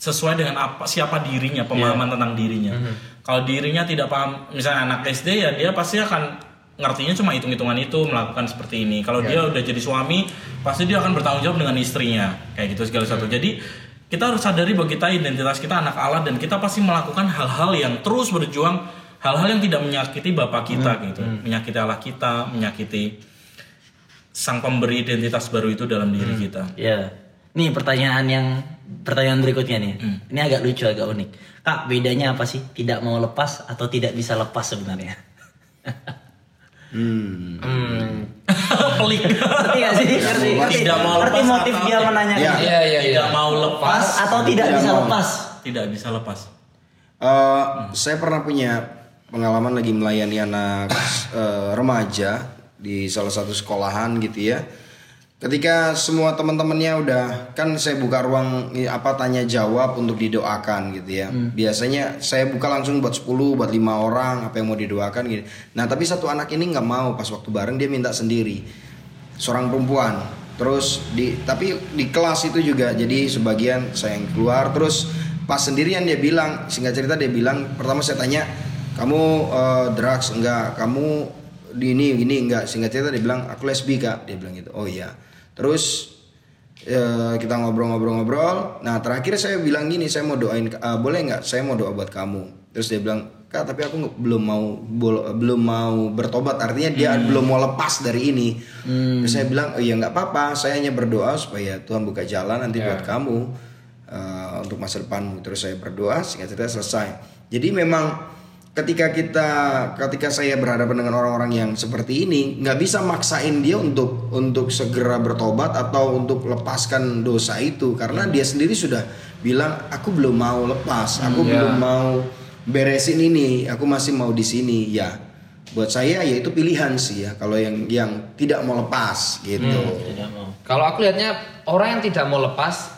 Speaker 1: sesuai dengan apa siapa dirinya, pemahaman tentang dirinya. Kalau dirinya tidak paham, misalnya anak SD ya dia pasti akan ngertinya cuma hitung-hitungan itu melakukan seperti ini. Kalau dia udah jadi suami, pasti dia akan bertanggung jawab dengan istrinya, kayak gitu segala satu. Jadi kita harus sadari bahwa kita identitas kita anak Allah dan kita pasti melakukan hal-hal yang terus berjuang, hal-hal yang tidak menyakiti bapak kita gitu, menyakiti Allah kita, menyakiti sang pemberi identitas baru itu dalam diri kita.
Speaker 3: Ya. Nih pertanyaan yang pertanyaan berikutnya nih.
Speaker 1: Hmm.
Speaker 3: Ini agak lucu, agak unik. Kak, bedanya apa sih? Tidak mau lepas atau tidak bisa lepas sebenarnya?
Speaker 2: Hmm.
Speaker 1: Pelik.
Speaker 3: Ngerti gak sih? Ngerti, ngerti.
Speaker 1: Tidak mau
Speaker 3: Ngerti
Speaker 1: lepas
Speaker 3: motif
Speaker 1: atau-
Speaker 3: dia menanyakan.
Speaker 2: Ya.
Speaker 5: Iya iya iya.
Speaker 1: Tidak mau lepas,
Speaker 3: Atau tidak
Speaker 2: Tidak
Speaker 3: bisa
Speaker 2: mau.
Speaker 3: lepas.
Speaker 1: tidak bisa lepas.
Speaker 2: Eh, Saya pernah punya pengalaman lagi melayani anak eh, remaja di salah satu sekolahan gitu ya. Ketika semua teman-temannya udah kan saya buka ruang apa tanya jawab untuk didoakan gitu ya. Biasanya saya buka langsung buat 10, buat lima orang apa yang mau didoakan gitu. Nah, tapi satu anak ini nggak mau pas waktu bareng dia minta sendiri. Seorang perempuan. Terus di tapi di kelas itu juga jadi sebagian saya yang keluar terus pas sendirian dia bilang singkat cerita dia bilang pertama saya tanya kamu eh, drugs enggak kamu di ini gini enggak singkat cerita dia bilang aku lesbi kak dia bilang gitu oh iya terus eh, kita ngobrol-ngobrol-ngobrol. Nah terakhir saya bilang gini saya mau doain eh, boleh nggak? Saya mau doa buat kamu. Terus dia bilang kak tapi aku belum mau bol- belum mau bertobat. Artinya dia belum mau lepas dari ini. Terus saya bilang oh iya nggak apa-apa. Saya hanya berdoa supaya Tuhan buka jalan nanti buat kamu eh, untuk masa depanmu. Terus saya berdoa singkat cerita selesai. Jadi memang ketika kita ketika saya berhadapan dengan orang-orang yang seperti ini nggak bisa maksain dia untuk untuk segera bertobat atau untuk lepaskan dosa itu karena dia sendiri sudah bilang aku belum mau lepas aku belum mau beresin ini aku masih mau di sini ya buat saya ya itu pilihan sih ya kalau yang yang tidak mau lepas gitu
Speaker 3: Tidak mau.
Speaker 5: Kalau aku lihatnya orang yang tidak mau lepas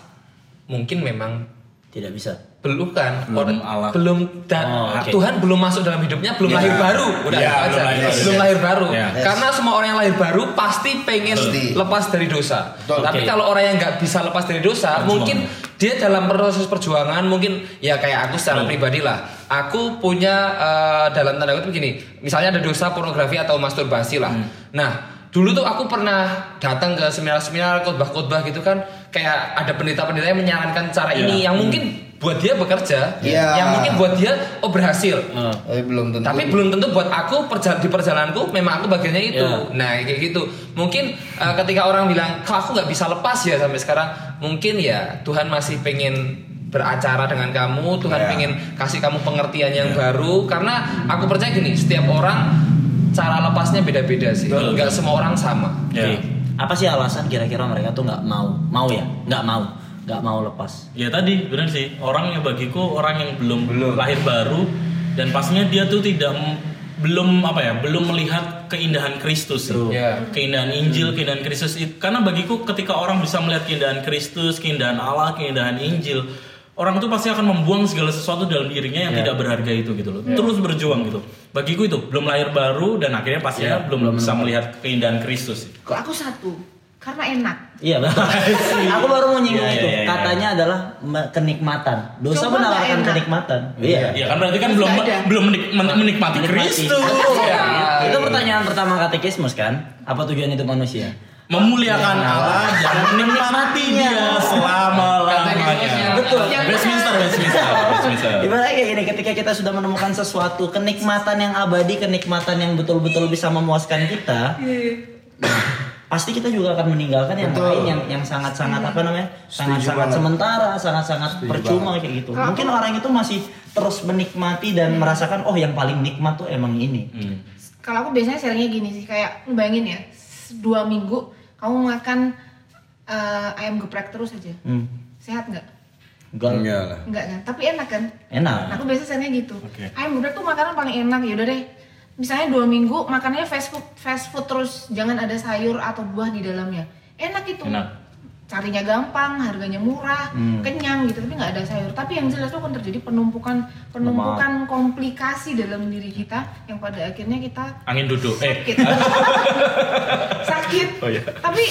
Speaker 5: mungkin memang
Speaker 3: Tidak bisa.
Speaker 5: Belum kan
Speaker 1: Allah.
Speaker 5: belum da-
Speaker 3: Oh, oke.
Speaker 5: Tuhan belum masuk dalam hidupnya belum lahir baru udah
Speaker 1: Ya,
Speaker 5: itu aja
Speaker 1: belum lahir baru.
Speaker 5: belum lahir baru
Speaker 1: Ya.
Speaker 5: karena semua orang yang lahir baru pasti pengen
Speaker 2: Pasti.
Speaker 5: lepas dari dosa
Speaker 2: Betul.
Speaker 5: tapi kalau orang yang nggak bisa lepas dari dosa
Speaker 1: Perjuangan.
Speaker 5: mungkin dia dalam proses perjuangan mungkin ya kayak aku secara
Speaker 1: Hmm.
Speaker 5: pribadi lah aku punya eh, dalam tanda kutip begini misalnya ada dosa pornografi atau masturbasi lah
Speaker 1: Hmm.
Speaker 5: nah dulu tuh aku pernah datang ke seminar-seminar khotbah-khotbah gitu kan kayak ada pendeta-pendeta yang menyarankan cara
Speaker 1: Iya.
Speaker 5: ini yang mungkin buat dia bekerja
Speaker 2: Iya.
Speaker 5: yang mungkin buat dia oh berhasil
Speaker 2: tapi belum tentu
Speaker 5: tapi belum tentu buat aku perja- di perjalananku memang aku bagiannya itu
Speaker 3: Iya.
Speaker 5: nah kayak gitu mungkin uh, ketika orang bilang kok aku nggak bisa lepas ya sampai sekarang mungkin ya Tuhan masih pengen beracara dengan kamu Tuhan
Speaker 2: Iya.
Speaker 5: pengen kasih kamu pengertian yang baru karena aku percaya gini setiap orang cara lepasnya beda-beda sih nggak semua orang sama
Speaker 1: Ya.
Speaker 3: Oke. Apa sih alasan kira-kira mereka tuh nggak mau? Mau ya? Nggak mau. Nggak mau lepas.
Speaker 1: Ya tadi benar sih. Orang yang bagiku orang yang belum lahir baru. Dan pastinya dia tuh tidak belum apa ya belum melihat keindahan Kristus. Sih.
Speaker 5: Ya.
Speaker 1: keindahan Injil keindahan Kristus. Itu karena bagiku ketika orang bisa melihat keindahan Kristus keindahan Allah keindahan Injil orang tuh pasti akan membuang segala sesuatu dalam dirinya yang tidak berharga itu gitu loh. Terus berjuang gitu. Bagiku itu belum lahir baru dan akhirnya pastinya belum, bisa melihat keindahan Kristus.
Speaker 4: Kok aku satu? Karena enak.
Speaker 3: Iya betul. aku baru mau nyinggung
Speaker 1: Iya,
Speaker 3: itu.
Speaker 1: iya, iya.
Speaker 3: Katanya adalah kenikmatan. Dosa
Speaker 4: Coba
Speaker 3: menawarkan kenikmatan. Iya.
Speaker 1: Ya kan berarti kan belum
Speaker 4: ada.
Speaker 1: belum menik- men- menikmati. Kristus.
Speaker 3: Iya. Itu pertanyaan pertama katekismus kan? Apa tujuan itu manusia?
Speaker 1: memuliakan Allah dan menikmati dia selama lamanya.
Speaker 3: Betul.
Speaker 1: Westminster, Westminster, Westminster.
Speaker 3: Ibaratnya kayak gini, ketika kita sudah menemukan sesuatu kenikmatan yang abadi, kenikmatan yang betul-betul bisa memuaskan kita, pasti kita juga akan meninggalkan yang
Speaker 2: Betul.
Speaker 3: lain yang yang sangat-sangat apa namanya, sangat-sangat
Speaker 2: banget.
Speaker 3: sementara, sangat-sangat percuma kayak gitu. Mungkin orang itu masih terus menikmati dan merasakan oh yang paling nikmat tuh emang ini.
Speaker 1: Hmm.
Speaker 4: Kalau aku biasanya sharingnya gini sih, kayak lu bayangin ya, dua minggu kamu makan eh, ayam geprek terus aja,
Speaker 3: Hmm.
Speaker 4: sehat nggak?
Speaker 3: Enggak.
Speaker 2: enggak lah
Speaker 4: Enggak kan? Tapi enak kan?
Speaker 3: Enak.
Speaker 4: Nah, aku biasa sharingnya gitu.
Speaker 1: Oke.
Speaker 4: Ayam geprek tuh makanan paling enak ya udah deh. Misalnya dua minggu makannya fast food, fast food terus jangan ada sayur atau buah di dalamnya. Enak itu.
Speaker 1: Enak.
Speaker 4: Carinya gampang, harganya murah, kenyang gitu, tapi nggak ada sayur. Tapi yang jelas tuh akan terjadi penumpukan penumpukan komplikasi dalam diri kita yang pada akhirnya kita
Speaker 1: Angin duduk. Eh,
Speaker 4: sakit. sakit.
Speaker 1: Oh, iya.
Speaker 4: Tapi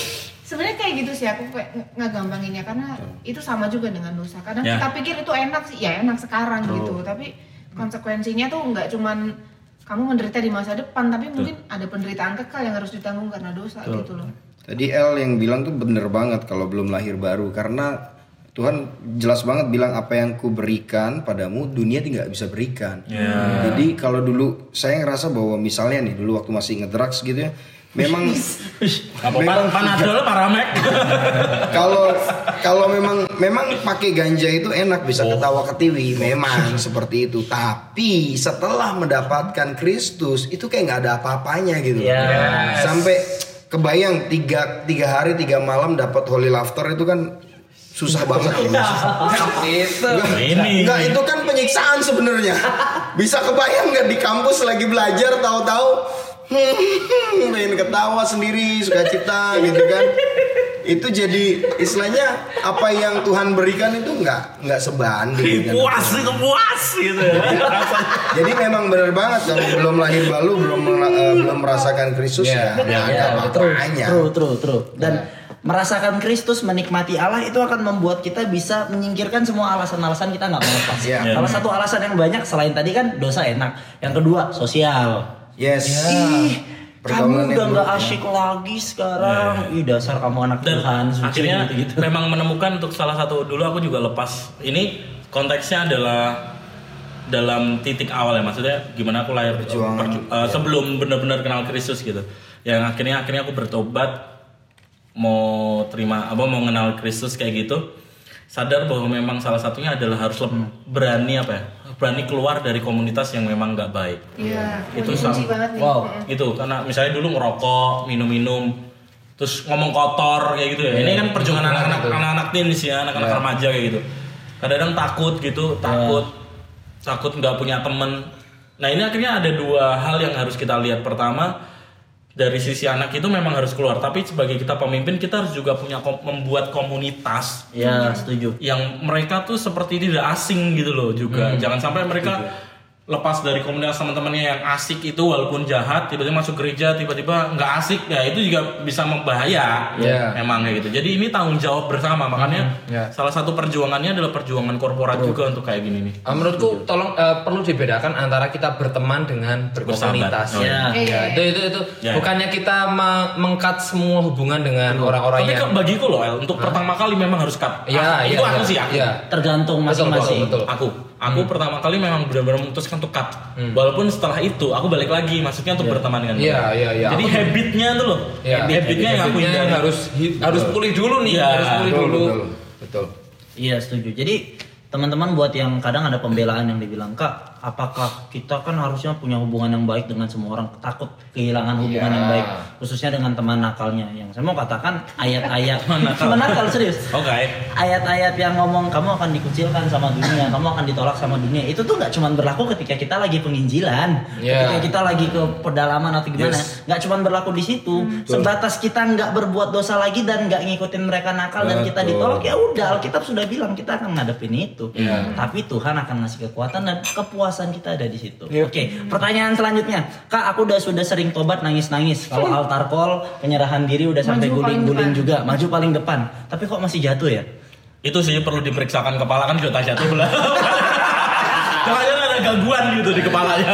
Speaker 4: Sebenarnya kayak gitu sih aku kayak nge- ngegampanginnya karena itu sama juga dengan dosa. Kadang
Speaker 1: Ya.
Speaker 4: kita pikir itu enak sih, ya enak sekarang gitu. Tapi konsekuensinya tuh nggak cuman kamu menderita di masa depan, tapi mungkin ada penderitaan kekal yang harus ditanggung karena dosa gitu loh.
Speaker 2: Tadi El yang bilang tuh bener banget kalau belum lahir baru karena Tuhan jelas banget bilang apa yang ku berikan padamu dunia tidak bisa berikan. Jadi kalau dulu saya ngerasa bahwa misalnya nih dulu waktu masih ngedrugs gitu ya, memang
Speaker 1: pan panadol paramek?
Speaker 2: kalau kalau memang memang pakai ganja itu enak bisa ketawa ketiwi memang seperti itu tapi setelah mendapatkan Kristus itu kayak nggak ada apa-apanya gitu
Speaker 3: Yes.
Speaker 2: sampai kebayang tiga tiga hari tiga malam dapat holy laughter itu kan susah banget ya.
Speaker 5: Itu.
Speaker 1: Ini.
Speaker 2: Enggak itu kan penyiksaan sebenarnya bisa kebayang nggak di kampus lagi belajar tahu-tahu hmm, pengen ketawa sendiri sukacita gitu kan itu jadi istilahnya apa yang Tuhan berikan itu nggak nggak sebanding kan.
Speaker 1: puas itu puas gitu ya.
Speaker 2: Jadi memang benar banget kalau belum lahir baru belum eh, belum merasakan Kristus
Speaker 5: Iya,
Speaker 2: ya nggak ada
Speaker 3: Ya, true, true, true, true. Dan merasakan Kristus, menikmati Allah itu akan membuat kita bisa menyingkirkan semua alasan-alasan kita nggak mau lepas.
Speaker 2: Iya.
Speaker 3: Salah satu alasan yang banyak selain tadi kan dosa enak. Yang kedua sosial.
Speaker 2: Yes
Speaker 3: Ih,
Speaker 2: Pergaulan
Speaker 3: kamu udah nggak asyik lagi sekarang. Ih dasar kamu anak
Speaker 1: dan
Speaker 3: Tuhan. suci
Speaker 1: akhirnya
Speaker 3: gitu-gitu.
Speaker 1: memang menemukan untuk salah satu dulu aku juga lepas ini konteksnya adalah dalam titik awal ya maksudnya gimana aku lahir
Speaker 2: Perjuangan.
Speaker 1: perju- eh, sebelum benar-benar kenal Kristus gitu yang akhirnya akhirnya aku bertobat mau terima apa mau kenal Kristus kayak gitu sadar bahwa memang salah satunya adalah harus lem- berani apa ya berani keluar dari komunitas yang memang nggak baik.
Speaker 4: Iya,
Speaker 1: Itu
Speaker 4: itu
Speaker 1: sama.
Speaker 3: Wow.
Speaker 4: Mm-mm.
Speaker 1: gitu karena misalnya dulu ngerokok minum-minum terus ngomong kotor kayak gitu ya. Ini kan perjuangan anak-anak anak-anak teens ya anak-anak remaja kayak gitu. Kadang-kadang takut gitu takut takut nggak punya temen. Nah ini akhirnya ada dua hal yang harus kita lihat. Pertama dari sisi anak itu memang harus keluar tapi sebagai kita pemimpin kita harus juga punya kom- membuat komunitas
Speaker 3: Ya setuju.
Speaker 1: yang mereka tuh seperti tidak asing gitu loh juga. Jangan sampai mereka lepas dari komunitas teman-temannya yang asik itu walaupun jahat tiba-tiba masuk gereja tiba-tiba nggak asik ya itu juga bisa membahaya
Speaker 5: Iya.
Speaker 1: memang kayak gitu jadi ini tanggung jawab bersama makanya
Speaker 5: Iya.
Speaker 1: salah satu perjuangannya adalah perjuangan korporat juga untuk kayak gini nih
Speaker 5: Uh, menurutku tolong uh, perlu dibedakan antara kita berteman dengan berkomunitas.
Speaker 1: Oh,
Speaker 5: ya.
Speaker 3: iya.
Speaker 5: Ya, itu itu itu
Speaker 1: Ya.
Speaker 5: bukannya kita me- mengkat semua hubungan dengan orang-orang
Speaker 1: tapi
Speaker 5: yang
Speaker 1: kok bagiku loh El, untuk pertama kali memang harus cut
Speaker 5: Iya,
Speaker 1: itu
Speaker 5: iya,
Speaker 1: aku
Speaker 5: iya.
Speaker 1: sih aku
Speaker 5: Iya.
Speaker 3: Tergantung
Speaker 5: Betul,
Speaker 3: masing-masing.
Speaker 5: betul, betul.
Speaker 1: aku aku pertama kali memang benar-benar memutuskan untuk cut walaupun setelah itu aku balik lagi maksudnya untuk berteman dengan
Speaker 5: Iya, iya, iya.
Speaker 1: jadi
Speaker 5: Aku-
Speaker 1: habitnya tuh loh
Speaker 5: Ya,
Speaker 1: habitnya yang aku hindari
Speaker 5: harus harus pulih dulu nih,
Speaker 1: Iya,
Speaker 5: harus pulih
Speaker 2: betul,
Speaker 5: dulu.
Speaker 2: betul.
Speaker 5: Betul.
Speaker 3: Iya setuju. Jadi teman-teman buat yang kadang ada pembelaan yang dibilang kak, apakah kita kan harusnya punya hubungan yang baik dengan semua orang? Takut kehilangan hubungan
Speaker 5: Iya.
Speaker 3: yang baik, khususnya dengan teman nakalnya. Yang saya mau katakan ayat-ayat teman nakal serius.
Speaker 1: oke
Speaker 3: Ayat-ayat yang ngomong kamu akan dikucilkan sama dunia, kamu akan ditolak sama dunia. Itu tuh nggak cuma berlaku ketika kita lagi penginjilan,
Speaker 5: Iya.
Speaker 3: ketika kita lagi ke pedalaman atau gimana.
Speaker 2: Yes.
Speaker 3: Nggak cuma berlaku di situ. Sebatas kita nggak berbuat dosa lagi dan nggak ngikutin mereka nakal dan kita
Speaker 2: Betul.
Speaker 3: ditolak ya udah Alkitab sudah bilang kita akan ngadepin itu.
Speaker 5: Iya.
Speaker 3: Tapi Tuhan akan ngasih kekuatan dan kepuasan kita ada di situ.
Speaker 2: Iya.
Speaker 3: Oke, pertanyaan selanjutnya. Kak, aku udah sudah sering tobat nangis-nangis. Kalau altar call, penyerahan diri udah sampai guling-guling juga, maju paling depan. Tapi kok masih jatuh ya?
Speaker 1: itu sih perlu diperiksakan kepala kan juga jatuh lah jangan ada gangguan gitu di kepalanya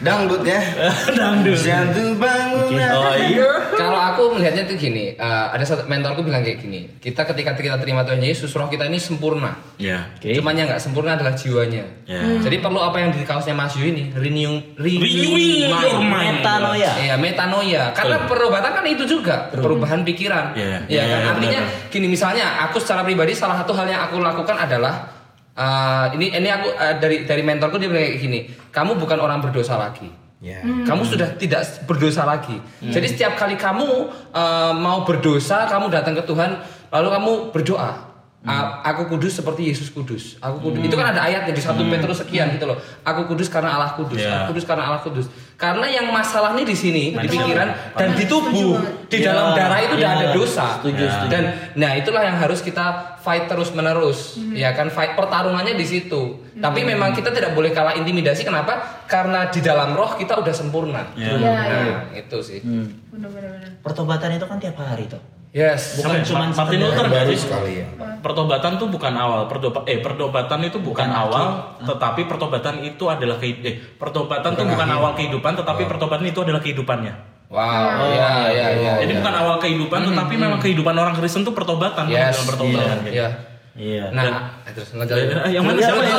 Speaker 2: dangdut ya
Speaker 1: dangdut
Speaker 2: jatuh bangunan
Speaker 1: oh iya
Speaker 5: Kalau aku melihatnya tuh gini, uh, ada satu mentorku bilang kayak gini, kita ketika kita terima Tuhan Yesus, roh kita ini sempurna.
Speaker 1: ya
Speaker 3: Oke.
Speaker 5: Cuman yang nggak sempurna adalah jiwanya.
Speaker 1: Ya.
Speaker 5: Jadi perlu apa yang di kaosnya Mas Yu ini, renewing,
Speaker 1: Renewing your mind.
Speaker 3: Metanoia.
Speaker 5: Iya, metanoia. Karena perobatan kan itu juga perubahan pikiran.
Speaker 1: Iya,
Speaker 5: Iya
Speaker 1: iya,
Speaker 5: kan?
Speaker 1: iya,
Speaker 5: Artinya
Speaker 1: benar,
Speaker 5: gini misalnya aku secara pribadi salah satu hal yang aku lakukan adalah uh, ini ini aku uh, dari dari mentorku dia bilang kayak gini, kamu bukan orang berdosa lagi.
Speaker 2: ya
Speaker 5: Kamu sudah tidak berdosa lagi. Jadi setiap kali kamu uh, mau berdosa, kamu datang ke Tuhan, lalu kamu berdoa. "A- Aku kudus seperti Yesus kudus. Aku kudus. Itu kan ada ayatnya di satu Petrus sekian gitu loh. Aku kudus karena Allah kudus.
Speaker 1: Iya.
Speaker 5: Aku kudus karena Allah kudus. Karena yang masalah nih di sini di pikiran dan di tubuh, di
Speaker 3: Ya,
Speaker 5: dalam darah itu udah
Speaker 3: ya,
Speaker 5: ada dosa.
Speaker 3: setuju, setuju.
Speaker 5: Dan nah itulah yang harus kita fight terus menerus. Ya kan fight pertarungannya di situ. Tapi memang kita tidak boleh kalah intimidasi. Kenapa? Karena di dalam roh kita udah sempurna.
Speaker 1: Ya.
Speaker 4: Iya,
Speaker 5: Nah,
Speaker 4: iya.
Speaker 5: itu sih.
Speaker 3: Hmm.
Speaker 4: Bener-bener.
Speaker 3: Pertobatan itu kan tiap hari tuh.
Speaker 5: Yes.
Speaker 3: Bukan
Speaker 1: ya?
Speaker 3: cuman
Speaker 1: Martin Luther nggak
Speaker 2: baru
Speaker 1: sih?
Speaker 2: sekali ya.
Speaker 1: Pertobatan tuh bukan awal, pertoba eh pertobatan itu bukan,
Speaker 3: Bukan
Speaker 1: awal, tetapi pertobatan itu adalah kehi- eh pertobatan tuh bukan awal kehidupan, tetapi pertobatan itu adalah kehidupannya.
Speaker 5: Wow. Iya, iya, iya.
Speaker 1: Jadi
Speaker 5: iya.
Speaker 1: bukan awal kehidupan, tetapi memang kehidupan orang Kristen tuh pertobatan,
Speaker 5: Yes.
Speaker 1: dalam pertobatan. gitu.
Speaker 5: Iya.
Speaker 3: Iya.
Speaker 5: Nah, terus lanjut.
Speaker 1: Eh, Yang mana siapa yang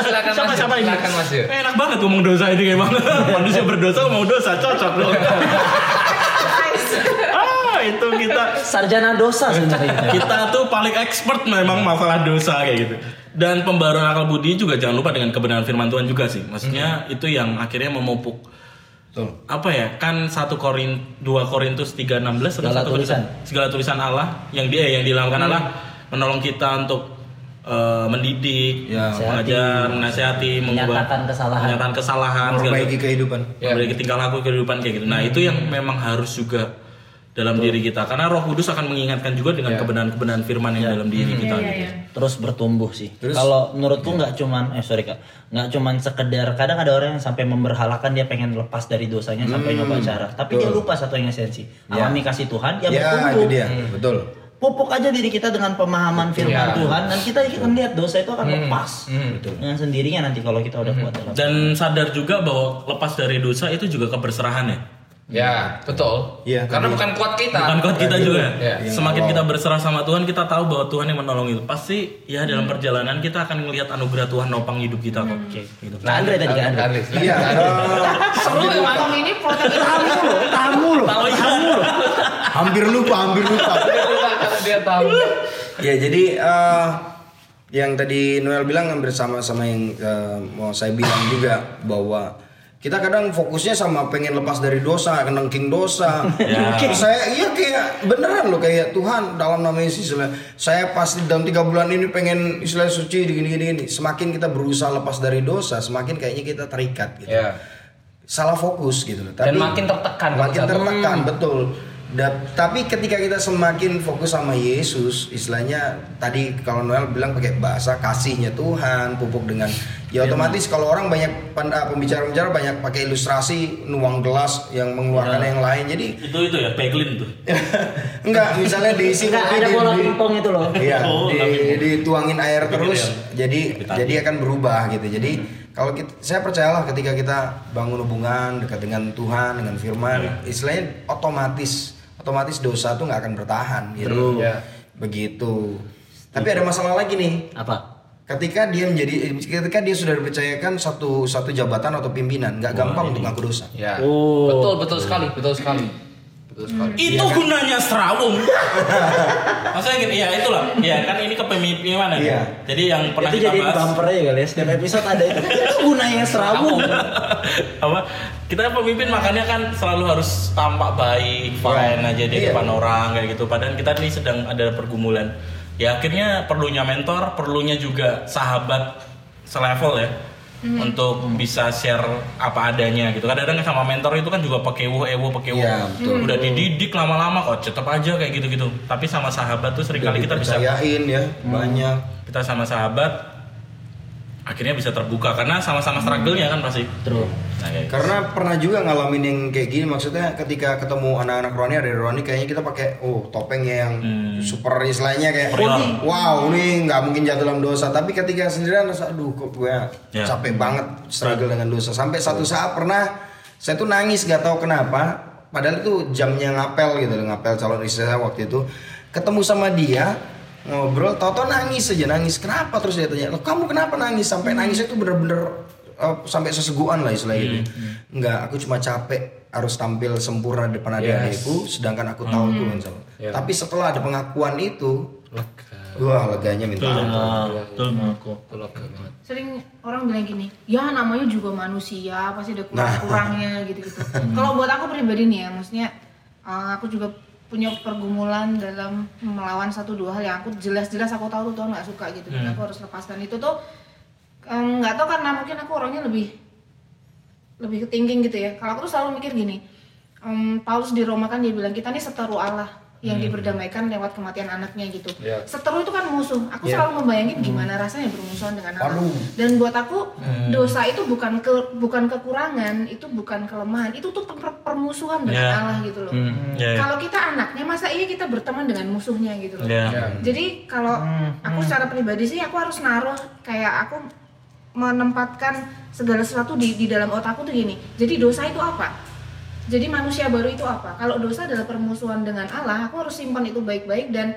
Speaker 5: Silakan,
Speaker 1: siapa
Speaker 5: Mas.
Speaker 1: siapa ini?
Speaker 5: Silakan, Mas.
Speaker 1: Eh, Enak banget ngomong dosa ini kayak mana? Manusia berdosa ngomong dosa cocok dong. itu kita
Speaker 3: Sarjana dosa sebenarnya.
Speaker 1: kita tuh paling expert memang masalah dosa kayak gitu. Dan pembaruan akal budi juga jangan lupa dengan kebenaran firman Tuhan juga sih. Maksudnya itu yang akhirnya memupuk
Speaker 2: Betul.
Speaker 1: apa ya kan satu Korin 2 Korintus 3:16 atau
Speaker 3: Segala tulisan.
Speaker 1: segala tulisan Allah yang dia yang dilakukan Allah menolong kita untuk eh, mendidik,
Speaker 2: Ya.
Speaker 1: mengajar, menasihati, mengubah
Speaker 3: kesalahan.
Speaker 1: menyatakan kesalahan,
Speaker 2: Memperbaiki kehidupan.
Speaker 1: memperbaiki tingkah laku kehidupan kayak gitu. Nah, itu yang memang harus juga dalam diri kita karena Roh Kudus akan mengingatkan juga dengan kebenaran-kebenaran firman yang dalam diri kita
Speaker 4: Iya,
Speaker 1: gitu.
Speaker 4: iya.
Speaker 3: terus bertumbuh sih. Kalau menurutku nggak cuman eh sorry kak, nggak cuman sekedar kadang ada orang yang sampai memberhalakan dia pengen lepas dari dosanya sampai nyoba cara, tapi dia lupa satu yang esensi. Alami kasih Tuhan, dia
Speaker 2: Ya,
Speaker 3: bertumbuh.
Speaker 2: itu dia. Betul.
Speaker 3: Pupuk aja diri kita dengan pemahaman firman
Speaker 5: Ya.
Speaker 3: Tuhan dan kita akan lihat dosa itu akan lepas dengan sendirinya nanti kalau kita udah kuat dalam.
Speaker 1: Dan sadar juga bahwa lepas dari dosa itu juga keberserahan ya.
Speaker 5: Ya, betul.
Speaker 2: Iya,
Speaker 5: Karena
Speaker 2: tadi.
Speaker 5: bukan kuat kita.
Speaker 1: Bukan kuat kita juga.
Speaker 5: Iya.
Speaker 1: Semakin kita berserah sama Tuhan, kita tahu bahwa Tuhan yang menolong itu. Pasti ya dalam perjalanan kita akan melihat anugerah Tuhan nopang hidup kita kok. Gitu.
Speaker 3: Nah, Andre tadi kan Andre.
Speaker 2: Iya. eh,
Speaker 4: Om ini protagonis tamu loh, tamu loh, tamu loh.
Speaker 2: hampir lupa, hampir lupa.
Speaker 5: Karena dia tahu.
Speaker 2: Ya jadi eh, yang tadi Noel bilang hampir sama sama yang eh, mau saya bilang juga bahwa kita kadang fokusnya sama pengen lepas dari dosa, kenengking dosa. Terus saya iya kayak beneran loh kayak Tuhan dalam nama Yesus istilah, saya pasti dalam tiga bulan ini pengen istilah suci gini gini gini. Semakin kita berusaha lepas dari dosa, semakin kayaknya kita terikat gitu.
Speaker 5: Ya.
Speaker 2: Salah fokus gitu loh.
Speaker 5: Dan makin tertekan
Speaker 2: Makin tertekan betul. Da- tapi ketika kita semakin fokus sama Yesus, istilahnya tadi kalau Noel bilang pakai bahasa kasihnya Tuhan, pupuk dengan ya otomatis kalau orang banyak ah, pembicara-pembicara banyak pakai ilustrasi nuang gelas yang mengeluarkan yang lain. Jadi
Speaker 1: Itu itu ya, peglin tuh.
Speaker 2: enggak misalnya diisi
Speaker 3: Enggak
Speaker 2: kopi,
Speaker 3: ada
Speaker 2: di-
Speaker 3: bola pingpong itu loh.
Speaker 2: Iya,
Speaker 1: Oh,
Speaker 2: di- dituangin air terus, jadi
Speaker 1: Tapi
Speaker 2: jadi akan berubah gitu. Jadi kalau kita, saya percayalah ketika kita bangun hubungan dekat dengan Tuhan, dengan Firman, istilahnya otomatis otomatis dosa tuh nggak akan bertahan gitu.
Speaker 5: Ya.
Speaker 2: Begitu. Tapi ada masalah lagi nih.
Speaker 3: Apa?
Speaker 2: Ketika dia menjadi, ketika dia sudah dipercayakan satu satu jabatan atau pimpinan, nggak gampang untuk ngaku dosa.
Speaker 5: Ya.
Speaker 3: Oh.
Speaker 5: Betul, betul sekali, betul sekali. Betul sekali.
Speaker 1: Itu gunanya serawung. Maksudnya gini, ya itulah. Ya kan ini kepemimpinan ya.
Speaker 2: Iya.
Speaker 1: Jadi yang pernah
Speaker 3: itu
Speaker 1: kita
Speaker 3: jadi
Speaker 1: bahas
Speaker 3: bumper aja kali ya setiap episode ada itu. Itu gunanya serawung.
Speaker 1: apa kita pemimpin makanya kan selalu harus tampak baik fine aja di
Speaker 2: Iya.
Speaker 1: depan orang kayak gitu padahal kita ini sedang ada pergumulan ya akhirnya perlunya mentor perlunya juga sahabat selevel ya untuk bisa share apa adanya gitu. Kadang-kadang sama mentor itu kan juga pakai ewo ewo pakai ewo
Speaker 2: Iya, betul.
Speaker 1: udah dididik lama-lama kok tetap aja kayak gitu-gitu. Tapi sama sahabat tuh sering kali kita bisa
Speaker 2: Dipercayain ya, banyak.
Speaker 1: kita sama sahabat akhirnya bisa terbuka karena sama-sama struggle-nya kan pasti
Speaker 3: True.
Speaker 1: nah, kayak gitu.
Speaker 2: Karena pernah juga ngalamin yang kayak gini maksudnya ketika ketemu anak-anak rohani ada rohani kayaknya kita pakai oh topengnya yang super istilahnya kayak
Speaker 1: Superior.
Speaker 2: "Oh, wow ini nggak mungkin jatuh dalam dosa tapi ketika sendirian rasa aduh kok gue
Speaker 1: Ya.
Speaker 2: capek banget struggle dengan dosa sampai satu saat pernah saya tuh nangis nggak tahu kenapa padahal itu jamnya ngapel gitu loh, ngapel calon istri saya waktu itu ketemu sama dia ngobrol tau-tau nangis aja nangis. Kenapa? Terus dia tanya lo kamu kenapa nangis? Sampai nangis itu bener-bener eh, sampai seseguan lah istilahnya gitu enggak aku cuma capek harus tampil sempurna di depan adik-adikku sedangkan aku tahu Tuhan salah tapi setelah ada pengakuan itu wah leganya minta ampun.
Speaker 1: Betul.
Speaker 5: Betul lega banget.
Speaker 4: Sering orang bilang gini, ya namanya juga manusia, pasti ada kurang-kurangnya gitu-gitu. Kalau buat aku pribadi nih ya, maksudnya eh, aku juga punya pergumulan dalam melawan satu dua hal yang aku jelas-jelas aku tahu tuh Tuhan nggak suka gitu, dan aku harus lepaskan itu tuh nggak tahu karena mungkin aku orangnya lebih lebih thinking gitu ya. Kalau aku tuh selalu mikir gini, em, Paulus di Roma kan dia bilang kita nih seteru Allah. Yang diperdamaikan lewat kematian anaknya gitu.
Speaker 5: Iya.
Speaker 4: Seteru itu kan musuh. Aku
Speaker 5: Iya.
Speaker 4: selalu membayangin gimana rasanya bermusuhan dengan Allah.
Speaker 2: Waduh.
Speaker 4: Dan buat aku dosa itu bukan ke bukan kekurangan, itu bukan kelemahan, itu tuh per- permusuhan dengan
Speaker 1: Iya.
Speaker 4: Allah gitu loh.
Speaker 1: Ya, ya.
Speaker 4: Kalau kita anaknya masa iya kita berteman dengan musuhnya gitu loh.
Speaker 1: Ya.
Speaker 4: Jadi kalau aku secara pribadi sih aku harus naruh kayak aku menempatkan segala sesuatu di di dalam otakku tuh gini. Jadi dosa itu apa? Jadi manusia baru itu apa? Kalau dosa adalah permusuhan dengan Allah, aku harus simpan itu baik-baik dan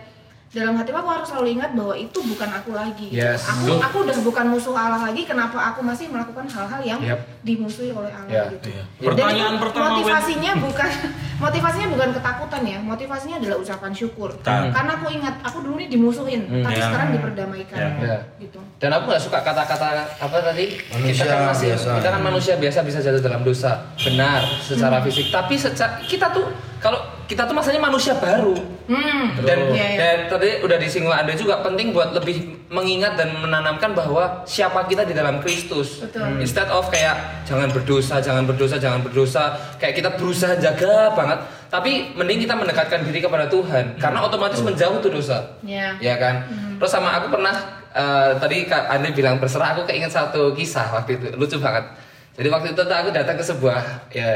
Speaker 4: dalam hatiku aku harus selalu ingat bahwa itu bukan aku lagi.
Speaker 5: Yes.
Speaker 4: Aku aku udah bukan musuh Allah lagi. Kenapa aku masih melakukan hal-hal yang
Speaker 5: Yep.
Speaker 4: dimusuhi oleh Allah
Speaker 5: Ya.
Speaker 4: gitu? Dan
Speaker 1: Pertanyaan
Speaker 4: itu
Speaker 1: pertama,
Speaker 4: motivasinya bukan motivasinya bukan ketakutan ya. Motivasinya adalah ucapan syukur.
Speaker 1: Hmm.
Speaker 4: Karena aku ingat aku dulu nih dimusuhin, tapi
Speaker 1: ya.
Speaker 4: sekarang diperdamaikan.
Speaker 5: Ya.
Speaker 4: Gitu.
Speaker 5: Dan aku nggak suka kata-kata apa tadi?
Speaker 2: Manusia
Speaker 5: kita kan masih
Speaker 2: biasa.
Speaker 5: kita kan manusia biasa bisa jatuh dalam dosa. Benar secara fisik, tapi secara kita tuh kalau kita tuh masanya manusia baru.
Speaker 4: Hmm.
Speaker 5: Dan,
Speaker 4: Iya, iya.
Speaker 5: dan tadi udah disinggung Anda juga penting buat lebih mengingat dan menanamkan bahwa siapa kita di dalam Kristus.
Speaker 4: Betul.
Speaker 5: Instead of kayak jangan berdosa, jangan berdosa, jangan berdosa, kayak kita berusaha jaga banget, tapi mending kita mendekatkan diri kepada Tuhan karena otomatis menjauh tuh dosa.
Speaker 4: Iya.
Speaker 5: Ya kan? Terus sama aku pernah eh, tadi Kak Anda bilang berserah, aku keinget satu kisah waktu itu lucu banget. Jadi waktu itu aku datang ke sebuah ya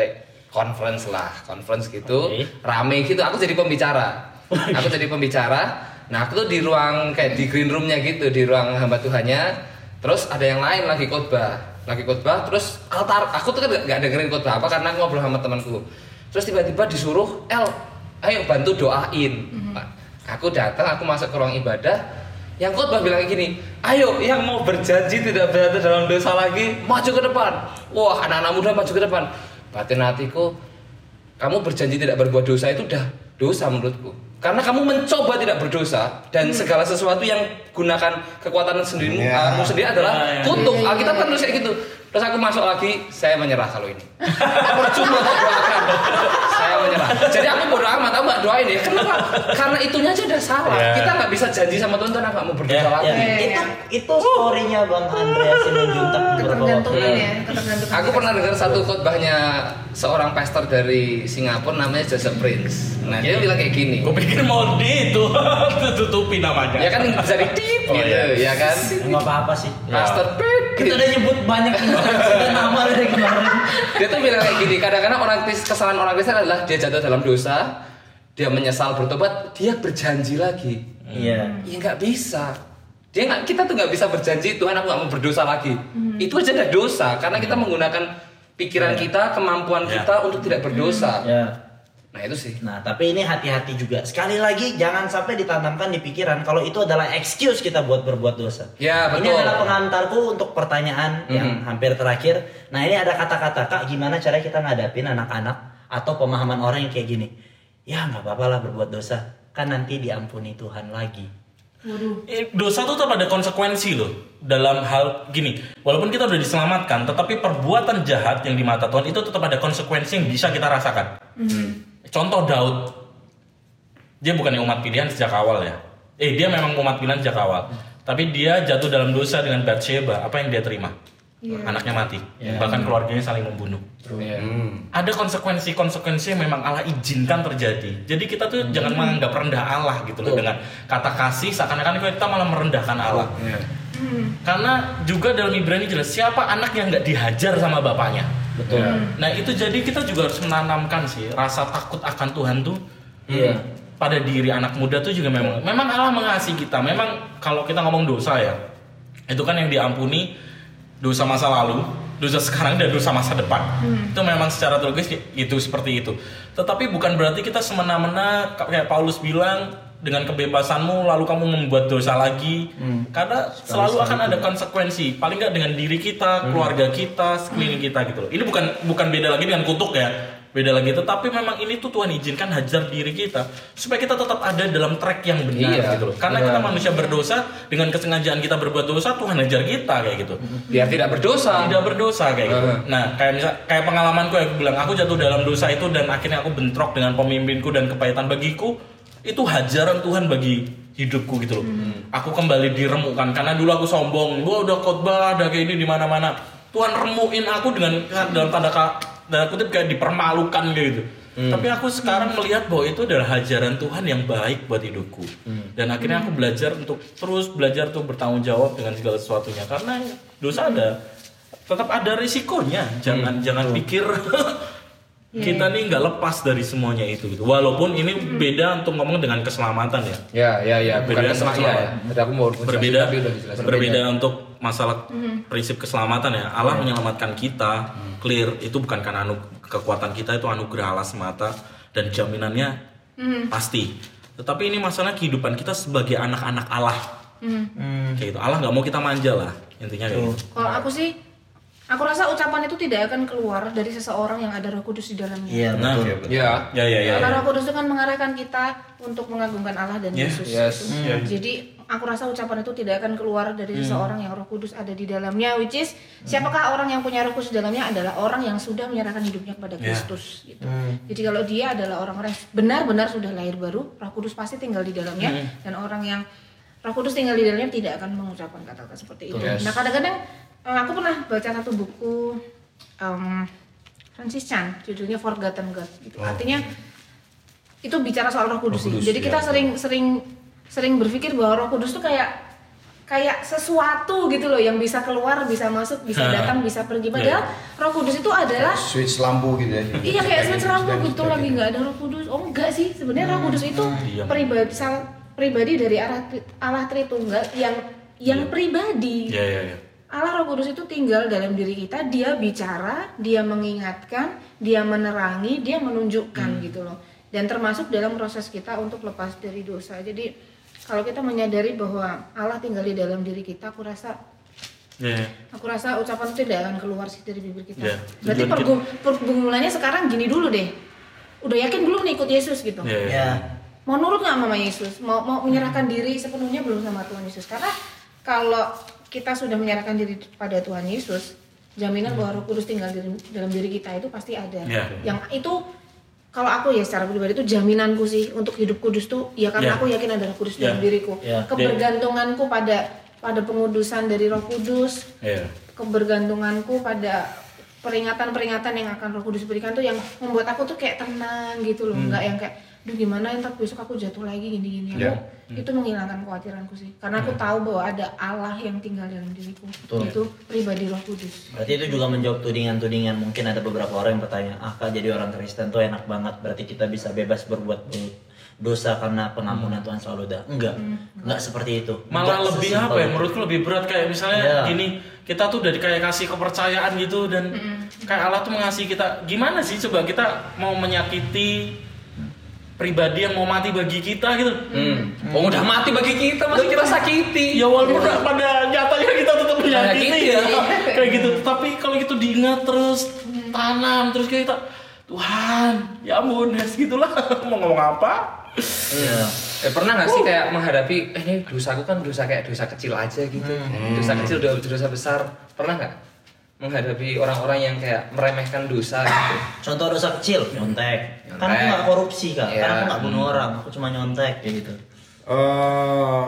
Speaker 5: conference lah, conference gitu,
Speaker 1: Oke.
Speaker 5: rame gitu. Aku jadi pembicara. Aku jadi pembicara. Nah aku tuh di ruang kayak di green roomnya gitu, di ruang hamba Tuhannya. Terus ada yang lain lagi khotbah, lagi khotbah. Terus altar, aku tuh kan gak, gak dengerin khotbah apa karena aku ngobrol sama temanku. Terus tiba-tiba disuruh, El, ayo bantu doain. Nah, Aku datang, aku masuk ke ruang ibadah. Yang khotbah bilang kayak gini, ayo yang mau berjanji tidak berada dalam dosa lagi, maju ke depan. Wah anak-anak muda maju ke depan. Batin hatiku, kamu berjanji tidak berbuat dosa itu udah dosa menurutku. Karena kamu mencoba tidak berdosa dan segala sesuatu yang gunakan kekuatan sendirimu
Speaker 2: Ya.
Speaker 5: kamu sendiri adalah
Speaker 1: Ya, ya.
Speaker 5: kutuk.
Speaker 4: Ya, ya,
Speaker 5: Alkitab
Speaker 4: ya,
Speaker 5: kan
Speaker 4: ya.
Speaker 5: tulis kayak gitu. Terus aku masuk lagi, saya menyerah kalau ini. Percuma kok doakan. saya menyerah. Jadi aku bodo amat, aku nggak doain ya. Kenapa? Karena itunya aja udah salah.
Speaker 1: Ya.
Speaker 5: Kita nggak bisa janji sama Tuhan, Tuhan aku nggak mau berdosa
Speaker 1: Ya,
Speaker 5: lagi.
Speaker 3: Ya, itu itu storynya Bang Andreas Simanjuntak beberapa waktu
Speaker 4: Ketergantungan ya, ketergantungan.
Speaker 5: Aku pernah dengar satu khotbahnya seorang pastor dari Singapura namanya Joseph Prince. Nah, dia bilang kayak gini.
Speaker 1: Gue pikir mau di itu tutupi namanya.
Speaker 5: Ya kan bisa di tip
Speaker 1: Oh,
Speaker 5: gitu,
Speaker 1: iya.
Speaker 5: ya kan?
Speaker 3: Nggak apa-apa sih.
Speaker 5: Pastor Prince.
Speaker 3: Kita udah nyebut banyak sudah nama dari kemarin.
Speaker 5: Dia tuh bilang kayak gini, kadang-kadang orang Kristen kesalahan orang Kristen adalah dia jatuh dalam dosa, dia menyesal bertobat, dia berjanji lagi.
Speaker 3: Iya.
Speaker 5: Ya nggak bisa. Dia nggak, kita tuh nggak bisa berjanji Tuhan aku nggak mau berdosa lagi. Itu aja udah dosa karena kita menggunakan pikiran kita, kemampuan
Speaker 1: Ya.
Speaker 5: kita untuk tidak berdosa.
Speaker 3: Ya.
Speaker 5: Nah itu sih.
Speaker 3: Nah, tapi ini hati-hati juga. Sekali lagi jangan sampai ditanamkan di pikiran kalau itu adalah excuse kita buat berbuat dosa.
Speaker 5: Ya,
Speaker 3: Ini
Speaker 5: betul.
Speaker 3: adalah pengantarku untuk pertanyaan yang hampir terakhir. Nah, ini ada kata-kata, Kak, gimana cara kita ngadapin anak-anak atau pemahaman orang yang kayak gini? Ya, nggak apa-apa lah berbuat dosa. Kan nanti diampuni Tuhan lagi.
Speaker 4: Waduh.
Speaker 1: Eh, dosa tuh tetap ada konsekuensi loh dalam hal gini walaupun kita udah diselamatkan tetapi perbuatan jahat yang di mata Tuhan itu tetap ada konsekuensi yang bisa kita rasakan contoh Daud. Dia bukan yang umat pilihan sejak awal ya? Eh dia memang umat pilihan sejak awal. Tapi dia jatuh dalam dosa dengan Bathsheba. Apa yang dia terima?
Speaker 4: Iya.
Speaker 1: anaknya mati. Bahkan keluarganya saling membunuh.
Speaker 5: Iya.
Speaker 1: ada konsekuensi-konsekuensi yang memang Allah izinkan terjadi. Jadi kita tuh jangan menganggap rendah Allah gitu loh dengan kata kasih seakan-akan kita malah merendahkan Allah. Karena juga dalam Ibrani jelas siapa anak yang nggak dihajar sama bapaknya.
Speaker 3: Betul.
Speaker 1: Nah itu jadi kita juga harus menanamkan sih rasa takut akan Tuhan tuh
Speaker 3: Iya.
Speaker 1: pada diri anak muda tuh juga memang memang Allah mengasihi kita. Memang kalau kita ngomong dosa ya itu kan yang diampuni dosa masa lalu, dosa sekarang dan dosa masa depan. Itu memang secara teologis itu seperti itu. Tetapi bukan berarti kita semena-mena kayak Paulus bilang dengan kebebasanmu lalu kamu membuat dosa lagi. Karena selalu akan ada konsekuensi. Paling nggak dengan diri kita, keluarga kita, sekeliling kita gitu loh. Ini bukan bukan beda lagi dengan kutuk ya. Beda lagi tetapi memang ini tuh Tuhan izinkan hajar diri kita supaya kita tetap ada dalam track yang benar
Speaker 5: Iya,
Speaker 1: gitu loh. Karena kita manusia berdosa dengan kesengajaan kita berbuat dosa Tuhan hajar kita kayak gitu
Speaker 5: Biar tidak berdosa.
Speaker 1: tidak berdosa kayak gitu.
Speaker 5: Uh.
Speaker 1: Nah, kayak misal kayak pengalamanku yang aku bilang aku jatuh dalam dosa itu dan akhirnya aku bentrok dengan pemimpinku dan kepahitan bagiku itu hajaran Tuhan bagi hidupku gitu loh. Aku kembali diremukkan karena dulu aku sombong, gua udah khotbah, ada kayak ini di mana-mana. Tuhan remuin aku dengan dalam tanda ka- dalam kutip kayak dipermalukan kayak gitu. Tapi aku sekarang melihat bahwa itu adalah ajaran Tuhan yang baik buat hidupku. Dan akhirnya aku belajar untuk terus belajar untuk bertanggung jawab dengan segala sesuatunya karena dosa ada tetap ada risikonya. Jangan jangan pikir kita nih nggak lepas dari semuanya itu gitu. Walaupun ini beda untuk ngomong dengan keselamatan ya.
Speaker 5: Ya, ya, ya. Bukan
Speaker 1: Berbeda
Speaker 5: sama ya. ya. Aku mau
Speaker 1: berbeda
Speaker 5: tapi udah dijelasin.
Speaker 1: berbeda untuk masalah prinsip keselamatan ya. Allah menyelamatkan kita. Clear. Itu bukan karena anu, kekuatan kita itu anugerah Allah semata dan jaminannya pasti. Tetapi ini masalah kehidupan kita sebagai anak-anak Allah. Kayak gitu. Allah nggak mau kita manja lah intinya gitu.
Speaker 4: Kalau aku sih, aku rasa ucapan itu tidak akan keluar dari seseorang yang ada Roh Kudus di dalamnya.
Speaker 3: Iya
Speaker 1: nah
Speaker 3: betul.
Speaker 5: Ya.
Speaker 1: ya ya ya,
Speaker 4: Karena
Speaker 1: ya.
Speaker 4: Roh Kudus itu kan mengarahkan kita untuk mengagungkan Allah dan
Speaker 1: Yes,
Speaker 4: Yesus.
Speaker 5: yes,
Speaker 4: gitu.
Speaker 1: yeah.
Speaker 4: Jadi aku rasa ucapan itu tidak akan keluar dari seseorang yang Roh Kudus ada di dalamnya, which is siapakah orang yang punya Roh Kudus di dalamnya adalah orang yang sudah menyerahkan hidupnya kepada
Speaker 1: Yeah.
Speaker 4: Kristus. Gitu. Jadi kalau dia adalah orang-orang yang benar-benar sudah lahir baru, Roh Kudus pasti tinggal di dalamnya, dan orang yang Roh Kudus tinggal di dalamnya tidak akan mengucapkan kata-kata seperti itu.
Speaker 5: Yes.
Speaker 4: Nah kadang-kadang eh, aku pernah baca satu buku em, Francis Chan, judulnya Forgotten God. Gitu. Artinya itu bicara soal Roh Kudus, sih. Jadi kita sering sering berpikir bahwa Roh Kudus tuh kayak kayak sesuatu gitu loh yang bisa keluar, bisa masuk, bisa datang, bisa pergi. Padahal Roh Kudus itu adalah
Speaker 2: Switch lampu gitu ya.
Speaker 4: Iya kayak switch lampu gitu lagi nggak ada Roh Kudus. Oh enggak sih, sebenarnya Roh Kudus itu
Speaker 1: Diam.
Speaker 4: pribadi sal- pribadi dari Allah, Allah Tritunggal yang yang pribadi.
Speaker 1: ya ya ya
Speaker 4: Allah Roh Kudus itu tinggal dalam diri kita, dia bicara, dia mengingatkan, dia menerangi, dia menunjukkan gitu loh. Dan termasuk dalam proses kita untuk lepas dari dosa. Jadi kalau kita menyadari bahwa Allah tinggal di dalam diri kita, aku rasa
Speaker 1: ya ya.
Speaker 4: aku rasa ucapan itu tidak akan keluar sih dari bibir kita.
Speaker 1: Ya,
Speaker 4: Berarti pergum- pergumulannya sekarang gini dulu deh. Udah yakin belum nih ikut Yesus gitu?
Speaker 1: ya, ya.
Speaker 3: Ya.
Speaker 4: Mau nurut nggak sama Yesus? Mau mau menyerahkan diri sepenuhnya belum sama Tuhan Yesus? Karena kalau kita sudah menyerahkan diri pada Tuhan Yesus, jaminan bahwa Roh Kudus tinggal di dalam diri kita itu pasti ada.
Speaker 1: Ya.
Speaker 4: Yang itu kalau aku ya secara pribadi itu jaminanku sih untuk hidup kudus tuh ya karena
Speaker 1: Ya.
Speaker 4: aku yakin ada Roh Kudus
Speaker 1: Ya.
Speaker 4: dalam diriku.
Speaker 3: Ya.
Speaker 4: Kebergantunganku pada pada pengudusan dari Roh Kudus,
Speaker 1: Ya.
Speaker 4: kebergantunganku pada peringatan-peringatan yang akan Roh Kudus berikan tuh yang membuat aku tuh kayak tenang gitu loh, nggak yang kayak, duh gimana entar besok aku jatuh lagi gini-gini.
Speaker 5: Ya.
Speaker 4: Aku itu menghilangkan kekhawatiranku sih, karena aku tahu bahwa ada Allah yang tinggal dalam diriku,
Speaker 3: Betul.
Speaker 4: itu pribadi Roh Kudus.
Speaker 3: Berarti itu juga menjawab tudingan-tudingan mungkin ada beberapa orang yang bertanya, ah kak jadi orang Kristen tuh enak banget, berarti kita bisa bebas berbuat dosa karena pengampunan Tuhan selalu ada. Enggak, enggak seperti itu.
Speaker 1: malah
Speaker 3: Enggak
Speaker 1: lebih apa ya
Speaker 3: itu.
Speaker 1: menurutku lebih berat kayak misalnya
Speaker 3: Iya.
Speaker 1: gini kita tuh udah kayak kasih kepercayaan gitu dan kayak Allah tuh mengasihi kita gimana sih coba kita mau menyakiti pribadi yang mau mati bagi kita gitu
Speaker 5: Hmm. Oh, udah mati bagi kita masih kita sakiti.
Speaker 1: ya walaupun pada nyatanya kita tetap menyakiti ya kayak gitu tapi kalau gitu diingat terus tanam terus kayak kita Tuhan ya ampun ya segitulah mau ngomong apa
Speaker 3: Iya.
Speaker 5: Eh, pernah gak sih kayak menghadapi eh, ini dosaku kan dosa kayak dosa kecil aja gitu. Dosa kecil udah dosa besar. Pernah nggak menghadapi orang-orang yang kayak meremehkan dosa gitu?
Speaker 3: Contoh dosa kecil, nyontek. Kan aku
Speaker 5: Nyontek.
Speaker 3: nggak korupsi kak,
Speaker 5: Iya.
Speaker 3: kan aku nggak bunuh orang, aku cuma nyontek kayak gitu.
Speaker 2: Eh,